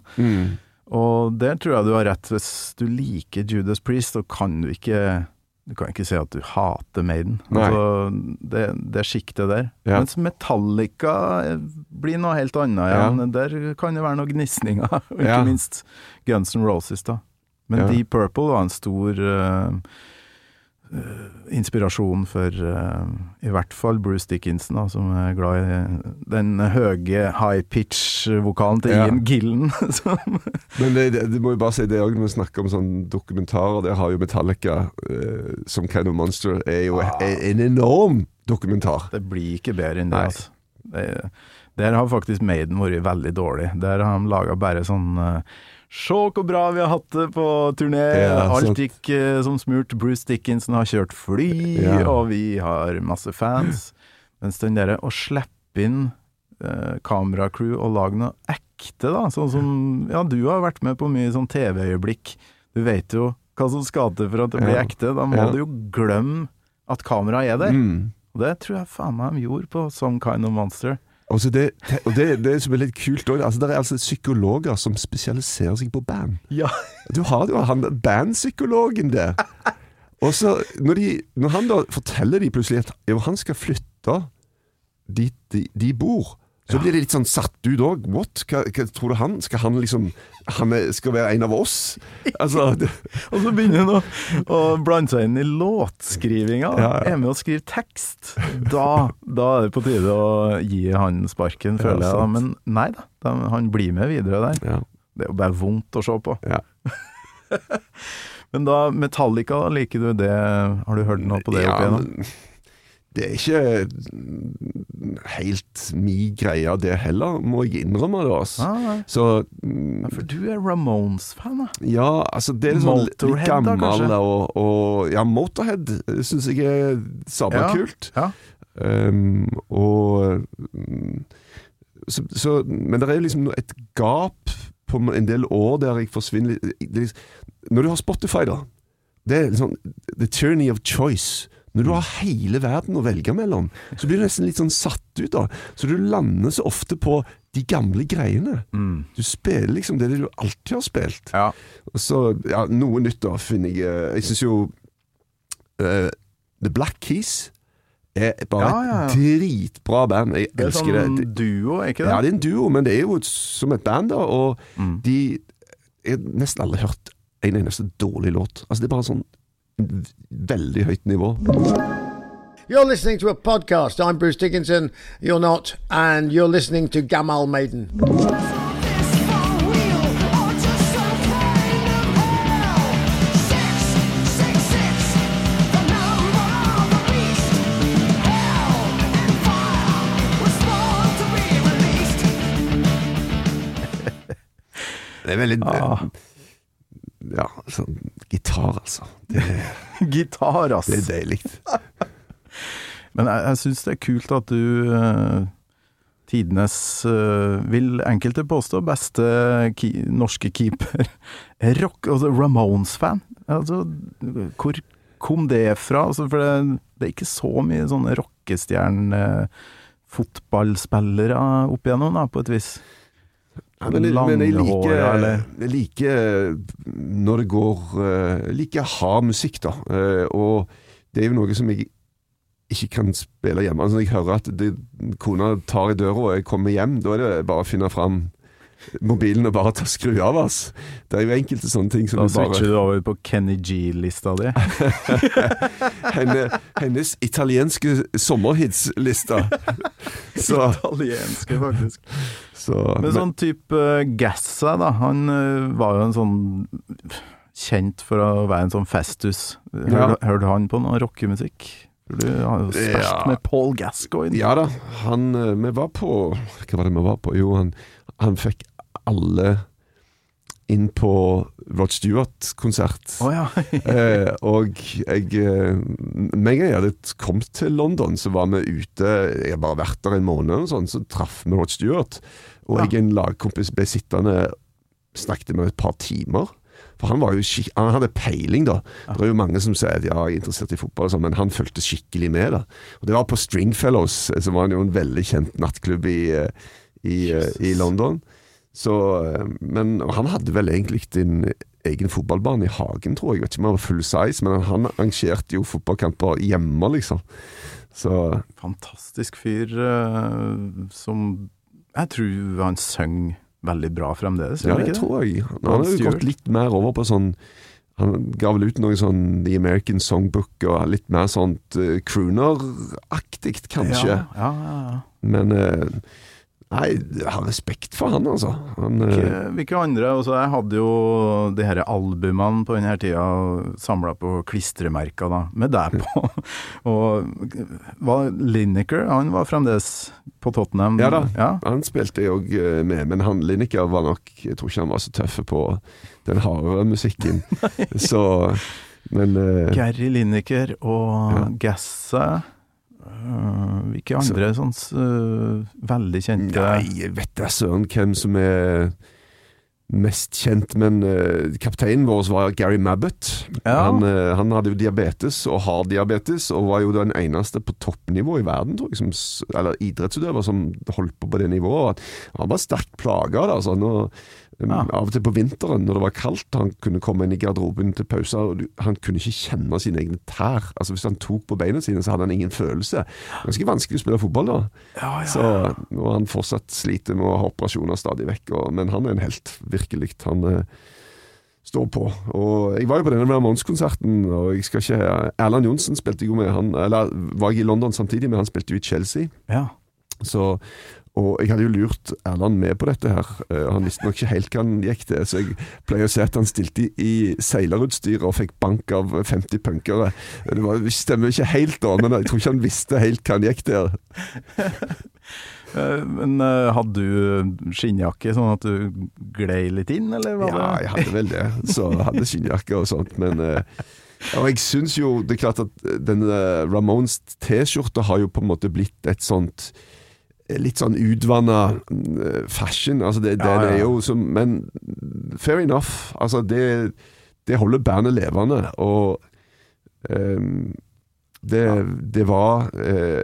Og der tror jeg du har rett. Hvis du liker Judas Priest, så kan du ikke Du kan ikke si at du hater Maiden. Altså, det, det sjiktet der. Ja. Mens Metallica eh, blir noe helt annet Ja. Ja. Der kan det være noen gnisninger. Og ikke minst Guns N' Roses, da. Men. Deep Purple var en stor eh, inspirasjon for eh, i hvert fall Bruce Dickinson, da, som er glad i den høye high pitch-vokalen til Ja. Ian Gillen. som, Men det, det, det må jo bare si det òg når vi snakker om sånne dokumentarer. Der har jo Metallica eh, som Kind of Monster er jo Ah. en, en enorm dokumentar. det blir ikke bedre enn det. Altså. Det, der har faktisk Maiden vært veldig dårlig. Der har de laga bare sånn eh, Se hvor bra vi har hatt det på turné! Ja, Alt gikk eh, som smurt. Bruce Dickinson har kjørt fly, Ja. og vi har masse fans. Mens den derre å slippe inn eh, kameracrew og lage noe ekte, da. Sånn som Ja, du har vært med på mye sånn TV-øyeblikk. Du vet jo hva som skal til for at det blir Ja. ekte. Da må du jo glemme at kameraet er der. Mm. Og det tror jeg faen meg de gjorde på Some Kind of Monster. Og det, og det, det som er litt kult òg, altså, det er altså psykologer som spesialiserer seg på band. Ja. Du har jo han bandpsykologen der. Og så, når, de, når han da forteller de plutselig at jo, han skal flytte dit de, de bor, så blir det litt sånn satt ut òg. What? Hva, hva tror du han? Skal han liksom Han er, skal være en av oss? Altså Og så begynner han å, å blande seg inn i låtskrivinga. Ja, ja. Er med å skrive tekst. Da, da er det på tide å gi han sparken, føler jeg. da. Men nei da, han blir med videre der. ja, Det er jo bare vondt å se på. ja. Men da, Metallica, liker du det? Har du hørt noe på det opp Ja, igjennom? Det er ikke helt mi greie, det heller, må jeg innrømme. det altså. Ah. Så mm, Ja, for du er Ramones-fan, da? Ja, altså det er sånn litt Motorhead da, og, og Ja, Motorhead syns jeg er Ja. kult. Ja. Um, og mm, så, så, Men det er liksom et gap på en del år der jeg forsvinner er liksom- Når du har Spotify, da Det er liksom The tyranny of choice. Når du har hele verden å velge mellom, så blir du nesten litt sånn satt ut. da Så du lander så ofte på de gamle greiene. Mm. Du spiller liksom det du alltid har spilt. Ja. Og Så, ja, noe nytt da, finner jeg eh, Jeg syns jo uh, The Black Keys er bare Ja, ja, et dritbra band. Jeg Det er elsker sånn det. duo, er ikke det? Ja, det er en duo, men det er jo som et band, da. Og Mm. de Jeg har nesten aldri hørt en eneste dårlig låt. Altså, det er bare sånn veldig høyt nivå. You're listening to a podcast. I'm Bruce Dickinson. You're not. And you're listening to Gamal Maiden. Det er veldig Ah. Ja, sånn gitar, altså. Det, Gitar, ass. det er deilig. Men jeg, jeg syns det er kult at du uh, tidenes, uh, vil enkelte påstå, beste ki norske keeper. er Rock, altså Ramones-fan. Altså, hvor kom det fra? Altså, for det, det er ikke så mye sånne rockestjerne fotballspillere opp igjennom, da, på et vis. Ja, men, men jeg liker, eller? jeg liker når det går eh, Jeg liker hard musikk, da. Eh, og det er jo noe som jeg ikke kan spille hjemme. Altså, når jeg hører at det, kona tar i døra og jeg kommer hjem, da er det bare å finne fram mobilen og bare ta skru av oss. Det er jo enkelte sånne ting som Da switcher bare du over på Kenny G-lista di. henne, Hennes italienske sommerhitsliste. Så, Italienske, faktisk. så Men sånn type Gassa, da. Han eh, var jo en sånn Kjent for å være en sånn festus. Ja. Hørte han på noe rockemusikk? Du har jo spilt Ja. med Paul Gascoigne. Ja da, han eh, Vi var på Hva var det vi var på? Jo, han, han fikk alle inn på Rod Stewart-konsert. Oh, ja. eh, og jeg eh, Med en gang jeg hadde kommet til London, så var vi ute Jeg har bare vært der en måned, og sånn, så traff vi Rod Stewart. Og Ja. jeg en lagkompis ble sittende snakket med et par timer. For han var jo skik han hadde peiling, da. Det er jo mange som sier at ja, jeg er interessert i fotball, og sånn, men han fulgte skikkelig med. da. Og Det var på Stringfellows, som var jo en veldig kjent nattklubb i, eh, i, eh, i London. Så, eh, men han hadde vel egentlig en egen fotballbane i hagen, tror jeg. Jeg vet ikke om han var full size, men han arrangerte jo fotballkamper hjemme, liksom. Så Fantastisk fyr eh, som Jeg tror han søng veldig bra fremdeles. ja, det tror jeg. Han har jo gått litt mer over på sånn Han ga vel ut noe sånn The American Songbook og litt mer sånt uh, crooner-aktig, kanskje. Ja, ja, ja. Men eh, Nei, jeg har respekt for han, altså. Han, eh, Hvilke, hvilke andre altså Jeg hadde jo de her albumene på denne tida samla på klistremerker da, med deg på. Og var Lineker Han var fremdeles på Tottenham? Ja da. Ja. Han spilte jeg òg med, men han Lineker var nok Jeg tror ikke han var så tøff på den harde musikken. så Men uh, Gary Lineker og Ja. Gassa. Hvilke andre sånn uh, veldig kjente Nei, jeg vet da søren hvem som er mest kjent, men uh, kapteinen vår var Gary Mabbott. Ja. Han, eh, han hadde jo diabetes, og har diabetes, og var jo den eneste på toppnivå i verden, tror jeg, som, eller idrettsutøver som holdt på på det nivået. Han var sterkt plaga. Altså, Ja. Av og til på vinteren, når det var kaldt, han kunne komme inn i garderoben til pauser, og han kunne ikke kjenne sine egne tær. Altså Hvis han tok på beina sine, så hadde han ingen følelse. Ganske vanskelig å spille fotball da. Ja, ja. Så og han fortsatt sliter med å ha operasjoner stadig vekk, og, men han er en helt, virkelig. Han eh, står på. Og Jeg var jo på denne Mons-konserten, og jeg skal ikke Erland Johnsen spilte jo med han, eller var jeg i London samtidig, men han spilte jo i Chelsea. ja. Så, og jeg hadde jo lurt Erland med på dette her. Eh, han visste nok ikke helt hva han gikk til, så jeg pleier å si at han stilte i, i seilerutstyr og fikk bank av 50 punkere. Det var, stemmer ikke helt da, men jeg tror ikke han visste helt hva han gikk til. Eh, Men øh, hadde du skinnjakke sånn at du glei litt inn, eller var det? Ja, jeg hadde vel det. Så jeg hadde skinnjakke og sånt, men eh, Og jeg syns jo Det er klart at den eh, Ramones T-skjorta har jo på en måte blitt et sånt eh, Litt sånn utvanna eh, fashion. Altså det, Ja, ja, er jo som Men fair enough. Altså det, det holder bandet levende, og um, det, det var uh,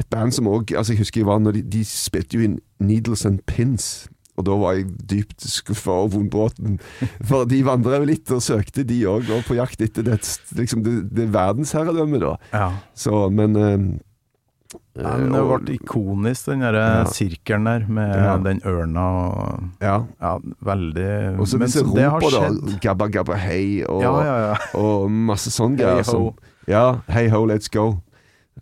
et band som òg altså Jeg husker jeg var når de, de spilte jo inn Needles and Pins. Og da var jeg dypt skuffa og vondbråten. For de vandra jo litt og søkte, de òg, og på jakt etter det, liksom det, det verdensherredømmet, da. Ja. Så, men eh, Ja, men det ble ikonisk, den der Ja. sirkelen der med Ja. den ørna og Ja. Ja, veldig Og så disse ropa, da. Gabba gabba hei, og, Ja, ja, ja. og masse sånn Hey greier. som- Ja, hey ho, let's go.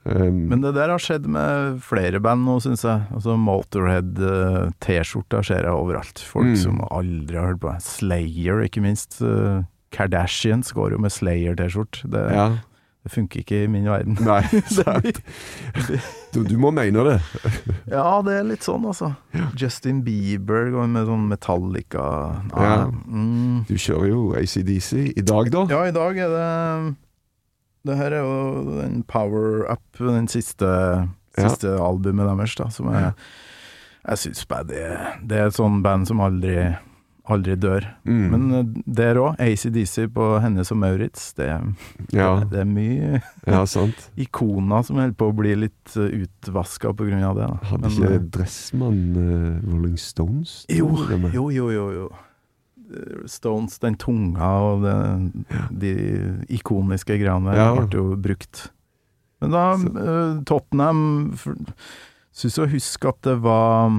Um, Men det der har skjedd med flere band nå, syns jeg. Altså Motorhead-T-skjorta ser jeg overalt. Folk Mm. som aldri har hørt på. Slayer, ikke minst. Eh, Kardashians går jo med Slayer-T-skjorte. Det, ja. Det funker ikke i min verden. Nei, sant. Du, du må mene det. Ja, det er litt sånn, altså. Justin Bieber går med sånn Metallica Nei, Ja. Mm. Du kjører jo ACDC i dag, da. Ja, i dag er det Det her er jo den Power Up, den siste, Ja. albumet deres, da, som er Jeg syns det, det er et sånn band som aldri Aldri dør. Mm. Men eh, der òg, ACDC på Hennes og Maurits, det, ja, det er mye ja, sant. ikoner som holder på å bli litt utvaska på grunn av det. Da. Hadde Men, ikke eh, Dressmann uh, Rolling Stones? Jo, jo, jo, jo, jo. Stones, den tunga og det, de ikoniske greiene der Ja. ble jo brukt. Men da, eh, Tottenham Syns å huske at det var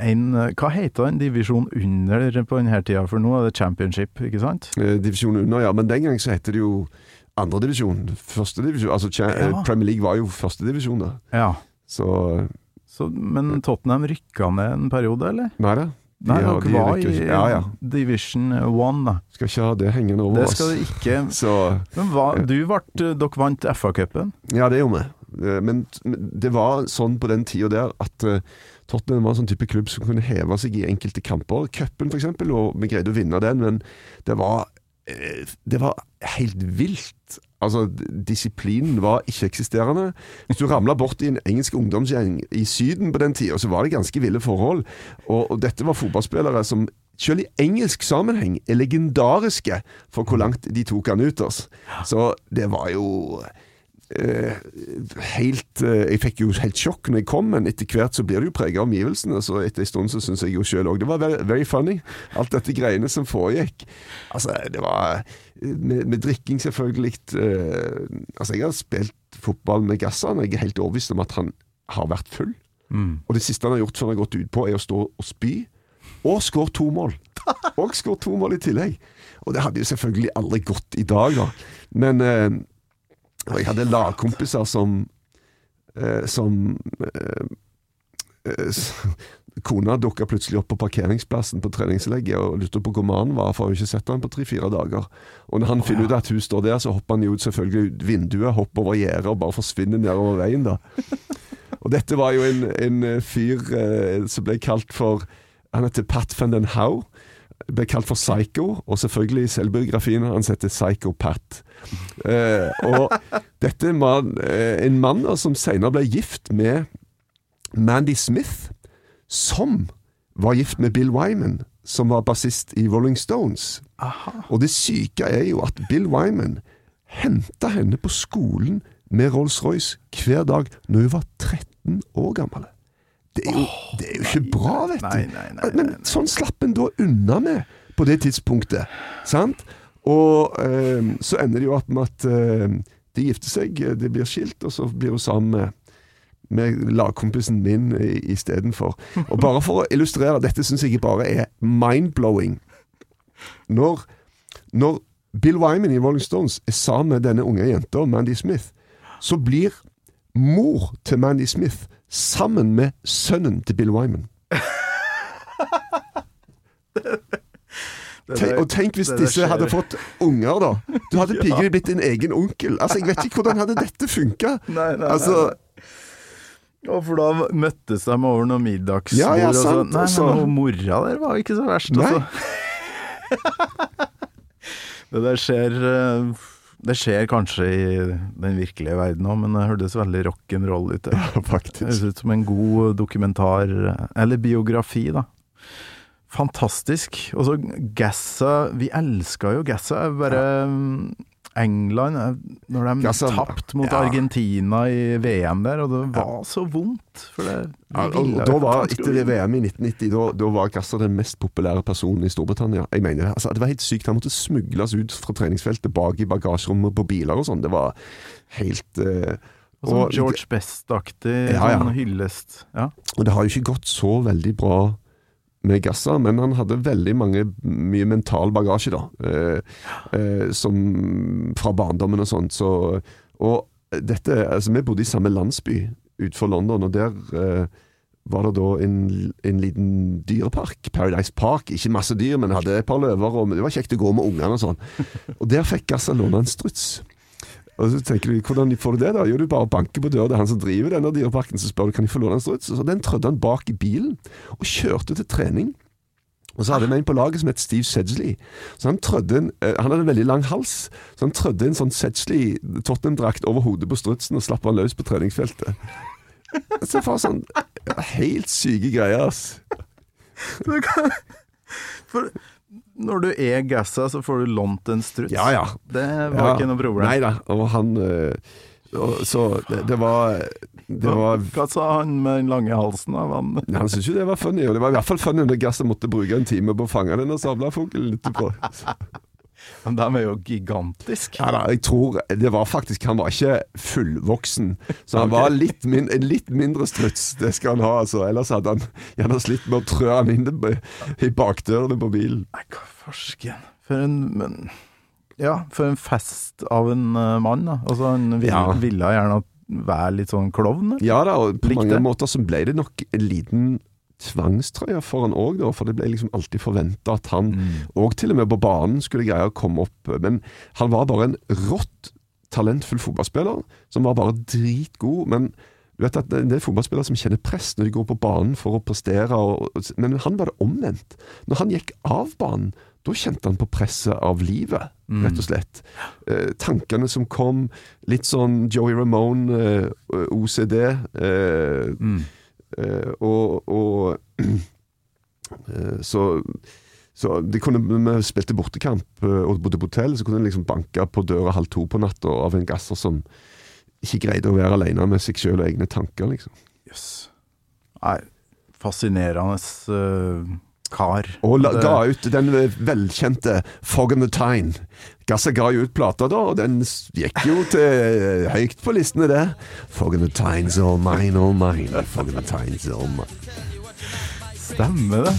en Hva heter den divisjon under på denne tida, for nå er det championship, ikke sant? Eh, divisjon under, ja. Men den gang så heter det jo andredivisjon. Førstedivisjon. Altså cha- Ja. eh, Premier League var jo førstedivisjon da. Ja. Så Så, men Tottenham rykka ned en periode, eller? Nei da. De Nei, dere var i. Ja, ja. Division One, da. Skal ikke ha det hengende over oss. Det skal du ikke. Så Men hva, du ble, dere vant FA-cupen. Ja, det gjorde vi. Eh, Men det var sånn på den tida der at eh, Tottenham var en sånn type klubb som kunne heve seg i enkelte kamper. Cupen f.eks., og vi greide å vinne den, men det var eh, Det var helt vilt. Altså, disiplinen var ikke-eksisterende. Hvis du ramla bort i en engelsk ungdomsgjeng i Syden på den tida, så var det ganske ville forhold. Og, og dette var fotballspillere som selv i engelsk sammenheng er legendariske for hvor langt de tok han ut. Oss. Så det var jo helt eh, Jeg fikk jo helt sjokk når jeg kom, men etter hvert så blir det jo preget av omgivelsene. Så etter en stund så syns jeg jo sjøl òg det var very, very funny, alt dette greiene som foregikk. Altså, det var Med, med drikking, selvfølgelig. eh, altså, jeg har spilt fotball med Gassan, og jeg er helt overbevist om at han har vært full. Og det siste han har gjort før han har gått utpå, er å stå og spy. Og skåre to mål. Og skåre to mål i tillegg. Og det hadde jo selvfølgelig aldri gått i dag, da. Men eh, og jeg hadde lagkompiser som eh, Som eh, Kona dukka plutselig opp på parkeringsplassen på treningslegget og lurte på hvor mannen var, for hun har ikke sett han på tre-fire dager. Og når han finner ut at hun står der, så hopper han jo selvfølgelig ut vinduet, hopper over gjerdet og bare forsvinner nedover veien, da. Og dette var jo en, en fyr eh, som ble kalt for Han heter Pat van den Hau. Ble kalt for Psycho, og selvfølgelig i selvbiografien hans heter Psycho Pat. Eh, og dette er man, eh, en mann som senere ble gift med Mandy Smith, som var gift med Bill Wyman, som var bassist i Rolling Stones. Og det syke er jo at Bill Wyman henta henne på skolen med Rolls-Royce hver dag når hun var 13 år gammel. Det er jo, det er jo ikke bra, vet du. Nei, nei, nei, nei, Men sånn slapp en da unna med på det tidspunktet. Sant? Og eh, så ender det jo opp med at eh, de gifter seg, de blir skilt, og så blir hun sammen med med lagkompisen min istedenfor. Og bare for å illustrere, dette syns jeg bare er mind-blowing. Når, når Bill Wyman i Rolling Stones er sammen med denne unge jenta, Mandy Smith, så blir mor til Mandy Smith sammen med sønnen til Bill Wyman. Tenk, og tenk hvis disse hadde fått unger, da. Du hadde piggelig blitt din egen onkel. Altså, Jeg vet ikke hvordan hadde dette funka. Altså, Og for da møttes de over noen middagsbord, Ja, ja, og sånn. sant, Nei, men mora der var ikke så verst, altså. det der skjer eh, Det skjer kanskje i den virkelige verden òg, men det hørtes veldig rock'n'roll ut. Ja, faktisk. Det høres ut som en god dokumentar, eller biografi, da. Fantastisk. Og så Gassa Vi elska jo Gassa. Bare mm, England eh, Når de Gassa- tapte mot ja. Argentina i VM der, og det var så vondt. Det Ja, og, og da var, Etter. VM i 1990, da, da var Gasser den mest populære personen i Storbritannia. Jeg mener det. Altså, det var helt sykt. Han måtte smugles ut fra treningsfeltet bak i bagasjerommet på biler og sånn. Det var helt uh, Og Sånn George Best-aktig Ja, ja. sånn hyllest. Ja. Og det har jo ikke gått så veldig bra med Gasser, men han hadde veldig mange, mye mental bagasje, da. Eh, eh, som fra barndommen og sånt. Så, og dette Altså, vi bodde i samme landsby utenfor London, og der eh, var det da en, en liten dyrepark, Paradise Park. Ikke masse dyr, men hadde et par løver, og det var kjekt å gå med ungene og sånn. Og der fikk Gasser låne en struts. Og så tenker du, hvordan får du det da? Jo, du bare banker på døra, det er han som driver denne dyreparken, så spør du, kan de få låne en struts? Så den trødde han bak i bilen, og kjørte til trening. Og så hadde vi en på laget som het Steve Sedgley. Så han en, eh, han hadde en veldig lang hals, så han trødde en sånn Sedgley Tottenham-drakt over hodet på strutsen og slapp han løs på treningsfeltet. Så var sånn, helt syke greier, ass. For når du er Gassa, så får du lånt en struts. Ja, ja. Det var ikke noe problem. Nei da, og han eh, og, Så det, det var Det var Hva sa han med den lange halsen? Av Han, Han syntes jo det var funny, og det var i hvert fall funny når gassa måtte bruke en time på å fange denne sabla fuglen etterpå. Men de er jo gigantiske. Ja, da, jeg tror det var faktisk Han var ikke fullvoksen, så han var litt min, litt mindre struts. Det skal han ha, altså. Ellers hadde han gjerne slitt med å trø han inn i bakdørene på bilen. Nei, hva farsken. For en men, Ja, for en fest av en uh, mann, da. Altså, han ville, Ja. ville gjerne være litt sånn klovn. Ja da, og på Likte. mange måter så ble det nok en liten tvangstrøye for han òg, da. For det ble liksom alltid forventa at han Og til og med på banen skulle greie å komme opp. Men han var bare en rått talentfull fotballspiller, som var bare dritgod. Men du vet at det er fotballspillere som kjenner press når de går på banen for å prestere, og, men han var det omvendt. Når han gikk av banen, da kjente han på presset av livet, rett og slett. Eh, tankene som kom, litt sånn Joey Ramone, eh, OCD. Eh, eh, og, og eh, så så de kunne, Vi spilte bortekamp eh, og bodde på hotell, så kunne en liksom banke på døra halv to på natta av en gasser som ikke greide å være alene med seg sjøl og egne tanker, liksom. Jøss. Nei, fascinerende uh, kar. Og la, ga ut den velkjente Fog on the Tyne. Gasser ga jo ut plata da, og den gikk jo til eh, høyt på listene, det. Fog on the all mine, all mine. Fog on the all mine. Stemmer det.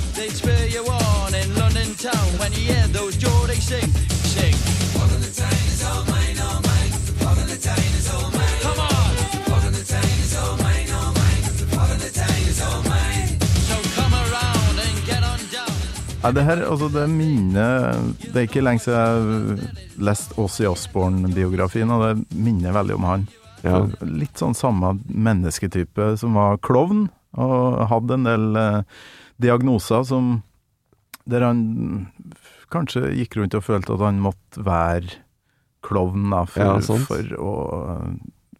Nei, det her, altså det minner Det er ikke lenge siden jeg leste Åssi Osborne-biografien, og det minner veldig om han. Ja. Litt sånn samme mennesketype som var klovn, og hadde en del eh, diagnoser som Der han kanskje gikk rundt og følte at han måtte være klovn da, for, Ja, for, å,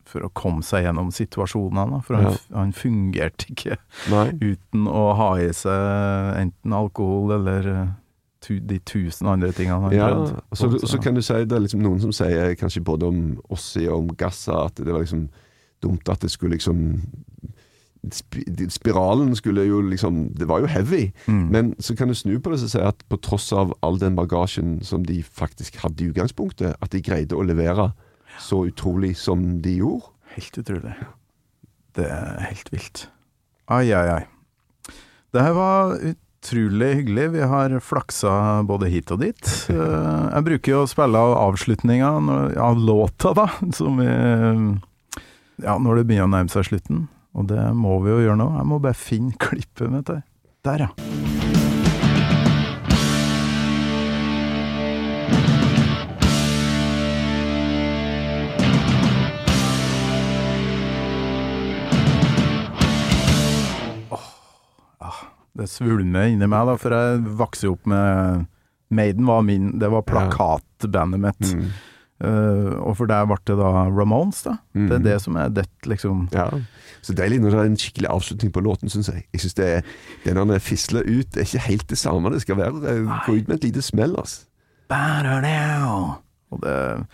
for å komme seg gjennom situasjonene. For han, Ja. han fungerte ikke Nei. uten å ha i seg enten alkohol eller eh, tu, de tusen andre tingene han Ja, prøvde. og så, på, så kan du si det er liksom noen som sier kanskje både om Ossi og om Gassa at det var liksom dumt at det skulle liksom Spiralen skulle jo liksom Det var jo heavy. Mm. Men så kan du snu på det og si at på tross av all den bagasjen som de faktisk hadde i utgangspunktet, at de greide å levere så utrolig som de gjorde. Helt utrolig. Det er helt vilt. Ai, ai, ai. Det her var utrolig hyggelig. Vi har flaksa både hit og dit. Eh, Jeg bruker jo å spille av avslutninga av låta, da, som vi Ja, når det begynner å nærme seg slutten. Og det må vi jo gjøre nå. Jeg må bare finne klippet mitt her. Der, ja. Det svulmer inni meg, da, for jeg vokste opp med Maiden var min Det var plakatbandet mitt. Mm. Uh, og for der ble det da Ramones, da. Det er Mhm. det som er det, liksom. Ja. Så deilig når det er en skikkelig avslutning på låten, syns jeg. Jeg synes det er, det når det fisler ut, det er ikke helt det samme det skal være. Det går ut med et lite smell, altså. Og det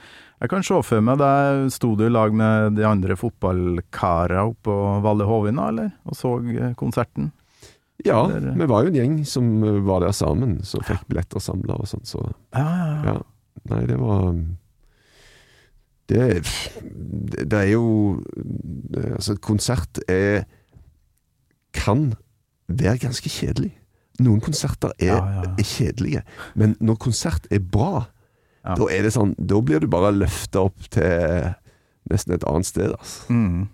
Jeg kan se for meg deg sto du i lag med de andre fotballkara oppå Valle Hovina, eller? Og så konserten? Ja, Eller- vi var jo en gjeng som uh, var der sammen, som fikk billetter samla og sånn, så Ja, ja, ja. Nei, det var um, Det, det er jo Altså, konsert er Kan være ganske kjedelig. Noen konserter er, ja, ja. er kjedelige, men når konsert er bra, Ja. da er det sånn Da blir du bare løfta opp til nesten et annet sted, altså. Mm.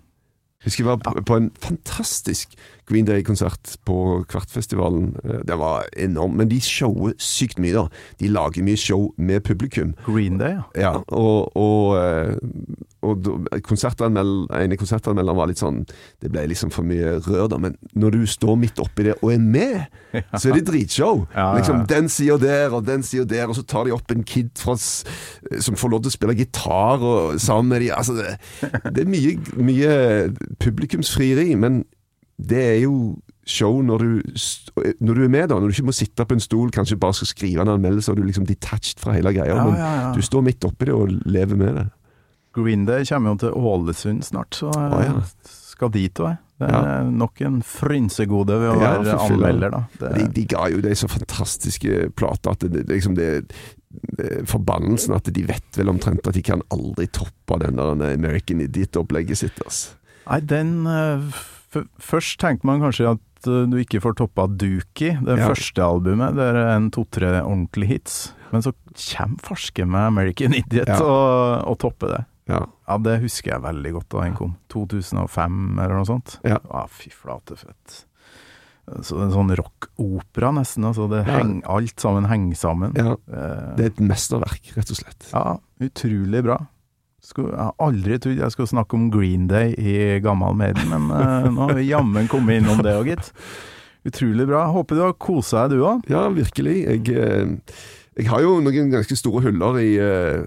Husker jeg var på, på en fantastisk Green Day-konsert på Kvartfestivalen. det Den var enorm, men de shower sykt mye, da. De lager mye show med publikum. Green Day, ja. Ja, og, og, eh, og da- ene konsertanmelderen var litt sånn Det ble liksom for mye rør, da. Men når du står midt oppi det og er med, så er det dritshow. Ja. Liksom Den sida der, og den sida der, og så tar de opp en kid fra, som får lov til å spille gitar og, sammen med de. Altså, det, det er mye, mye publikumsfrieri, men det er jo show når du, når du er med, da. Når du ikke må sitte på en stol, kanskje bare skal skrive en anmeldelse, og du er liksom detached fra hele greia. Ja, men ja, ja. du står midt oppi det og lever med det. Green Day kommer jo til Ålesund snart, så ah, skal dit òg. Det er nok en frynsegode ved å være anmelder, da. Det, De, de ga jo deg så fantastiske plater at det, liksom det forbannelsen at de vet vel omtrent at de kan aldri toppe den der American Idiot-opplegget sitt. Altså. Nei, den eh, Først tenkte man kanskje at eh, du ikke får toppa Dookie, det Ja. første albumet. Det er en to-tre ordentlige hits. Men så kommer farske med American Idiot Ja. og, og topper det. Ja. Ja, det husker jeg veldig godt da den kom. 2005 eller noe sånt. Ja. Ah, fy flate fett. Så en sånn rockopera nesten. Altså det heng, alt sammen henger sammen. ja. Eh, Det er et mesterverk, rett og slett. ja, utrolig bra. Skulle, jeg har aldri trodd jeg skulle snakke om Green Day i Gammal Maiden, men uh, nå har vi jammen kommet innom det òg, gitt. Utrolig bra. Håper du har kosa deg, du òg. Ja, virkelig. Jeg, eh, jeg har jo noen ganske store huller i, eh,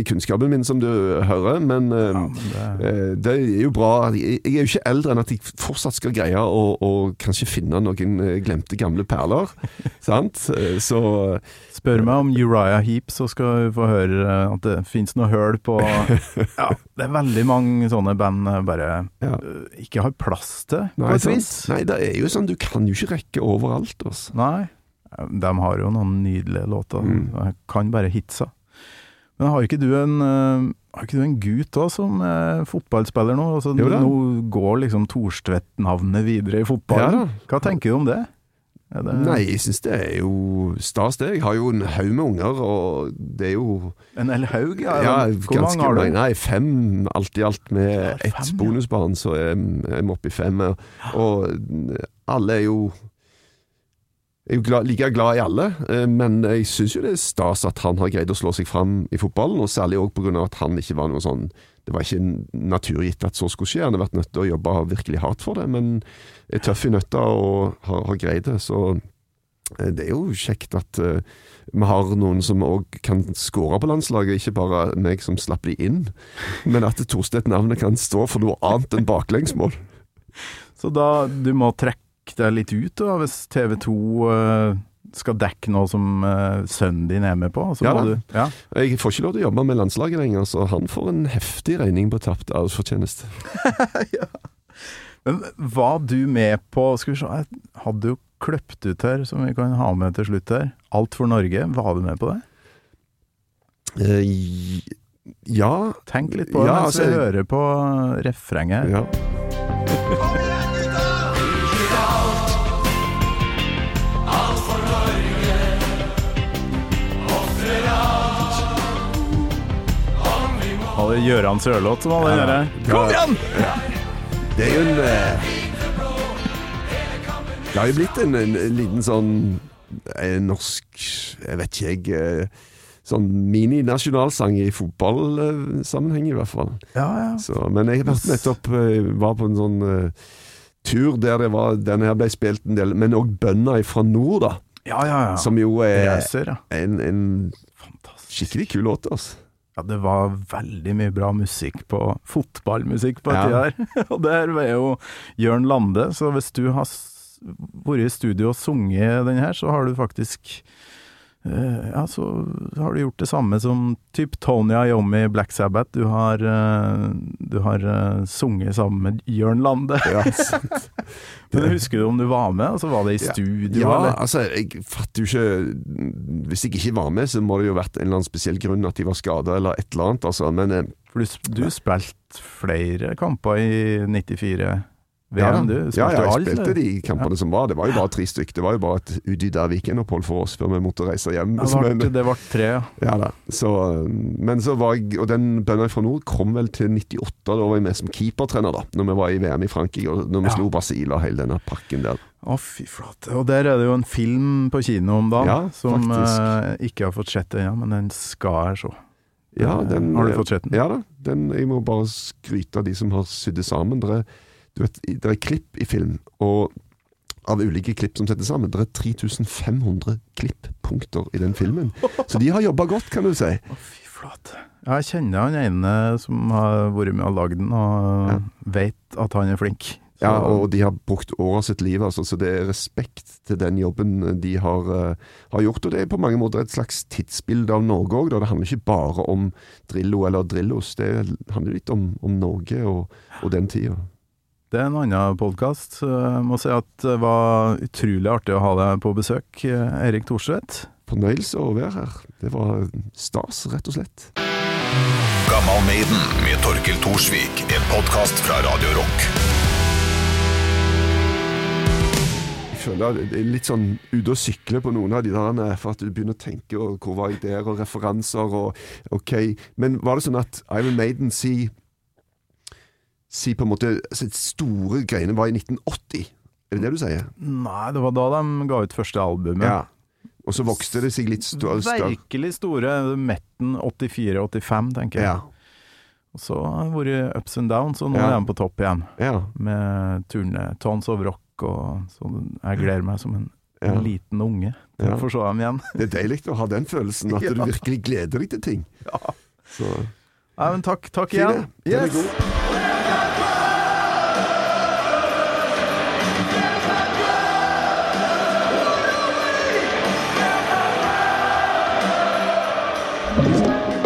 i kunnskapen min, som du hører, men, eh, Ja, men det, eh, det er jo bra. Jeg er jo ikke eldre enn at jeg fortsatt skal greie å, å kanskje finne noen glemte gamle perler. sant? Så spør meg om Uriah Heap, så skal du få høre at det fins noe høl på Ja, det er veldig mange sånne band bare Ja. ikke har plass til, på Nei, et vis. Nei, det er jo sånn, du kan jo ikke rekke overalt. Altså. Nei. De har jo noen nydelige låter. Mm. Kan bare hitsa. Men har ikke du en, eh, har ikke du en gutt òg som er fotballspiller nå? Altså, Jo nå går liksom Thorstvedt-navnet videre i fotballen. Ja. Hva tenker du om det? Det Nei, jeg syns det er jo stas, det. Jeg har jo en haug med unger, og det er jo En hel haug? Ja, Ja, Hvor mange har du? Nei, fem alt i alt. Med Ja, ett bonusbarn, så er vi oppe i fem. Og alle er jo er jo like glad i alle, eh, men jeg syns jo det er stas at han har greid å slå seg fram i fotballen, og særlig òg pga. at han ikke var noe sånn Det var ikke naturgitt at så skulle skje, han har vært nødt til å jobbe virkelig hardt for det, men er tøff i nøtta og har, har greid det, så eh, det er jo kjekt at eh, vi har noen som òg kan skåre på landslaget, ikke bare meg som slapp de inn, men at Torstedt-navnet kan stå for noe annet enn baklengsmål. Så da du må trekke deg litt ut, da, hvis TV 2 eh, skal dekke noe som eh, sønnen din er med på? Så Ja må du, ja. Jeg får ikke lov til å jobbe med landslaget lenger, så han får en heftig regning på tapt arbeidsfortjeneste. Men var du med på Skal vi se, jeg hadde jo kløpt ut her, som vi kan ha med til slutt her. Alt for Norge, var du med på det? Eh, ja Tenk litt på det Ja, mens altså, jeg hører på refrenget. Ja. Gøran Sørloth som hadde den derre Kom igjen! Det er jo en eh, Det har jo blitt en, en, en liten sånn en norsk Jeg vet ikke, jeg eh, Sånn mini-nasjonalsang i fotballsammenheng, i hvert fall. Ja, ja. Så, men jeg var nettopp eh, Var på en sånn uh, tur der det var denne her ble spilt en del, men òg bønder fra nord, da. Ja, ja, ja. Som jo er ja. en, en skikkelig kul låt, altså. Ja, det var veldig mye bra musikk på Fotballmusikk på Ja. tida her. Og der var jo Jørn Lande, så hvis du har vært i studio og sunget den her, så har du faktisk ja, så har du gjort det samme som typ Tony Iommi i Black Sabbath. Du har, eh, du har eh, sunget sammen med Jørn Lande. Ja. Men husker du om du var med? Altså, var det i studio? Ja, eller? altså, jeg fatter jo ikke Hvis jeg ikke var med, så må det jo vært en eller annen spesiell grunn at de var skada, eller et eller annet, altså. Men eh, For du, du spilte flere kamper i 94 ja, VM, du? ja, Spilte ja, jeg alt, spilte eller? de kampene som var. Det var jo bare tre stykker. Det var jo bare et udydda weekendopphold for oss før vi måtte reise hjem. Det Men- ble- det ble tre, ja. da. Så, men så var jeg Og den bønda fra nord kom vel til 98. Da var jeg med som keepertrener, da. Når vi var i VM i Frankrike, og når vi slo Brasil og hele denne pakken der. Å, fy flate. Og der er det jo en film på kino om dagen som faktisk. eh, ikke har fått sett ennå, men den skal jeg se. Ja, Eh, den, har du fått sett den? Ja da. Den, jeg må bare skryte av de som har sydd det sammen. Det er, du vet, det er klipp i film, og av ulike klipp som settes sammen. Det er 3500 klipppunkter i den filmen. Så de har jobba godt, kan du si. Å, fy flate. Jeg kjenner han ene som har vært med og lagd den, og Ja. vet at han er flink. Så- Ja, og de har brukt året sitt liv, altså, så det er respekt til den jobben de har, uh, har gjort. Og det er på mange måter et slags tidsbilde av Norge òg. Det handler ikke bare om Drillo eller Drillos, det handler litt om, om Norge og, og den tida. Det er en annen podkast. Jeg må si at det var utrolig artig å ha deg på besøk, eh, Erik Thorstvedt. fornøyelse å være her. Det var stas, rett og slett. Gammal Maiden med Torkil Thorsvik. En podkast fra Radio Rock. Jeg føler det er litt sånn ute å sykle på noen av de der, eh, for at du begynner å tenke og hvor var jeg der, og referanser og OK. Men var det sånn at Iron Maiden si, si på en måte sitt store greiene var i 1980? Er det det du sier? Nei, det var da de ga ut første albumet. Ja. Og så vokste det seg litt større. Virkelig store. Metten 84-85, tenker jeg. Ja. Og så har det vært ups and downs, og nå Ja. er de på topp igjen. Ja. Med turné Tons of Rock, og så jeg gleder meg som en, Ja. en liten unge til å få se dem igjen. Det er deilig å ha den følelsen, at du virkelig gleder deg til ting. Ja. Så Nei, men takk, takk Fine. igjen. Den er Yes. god.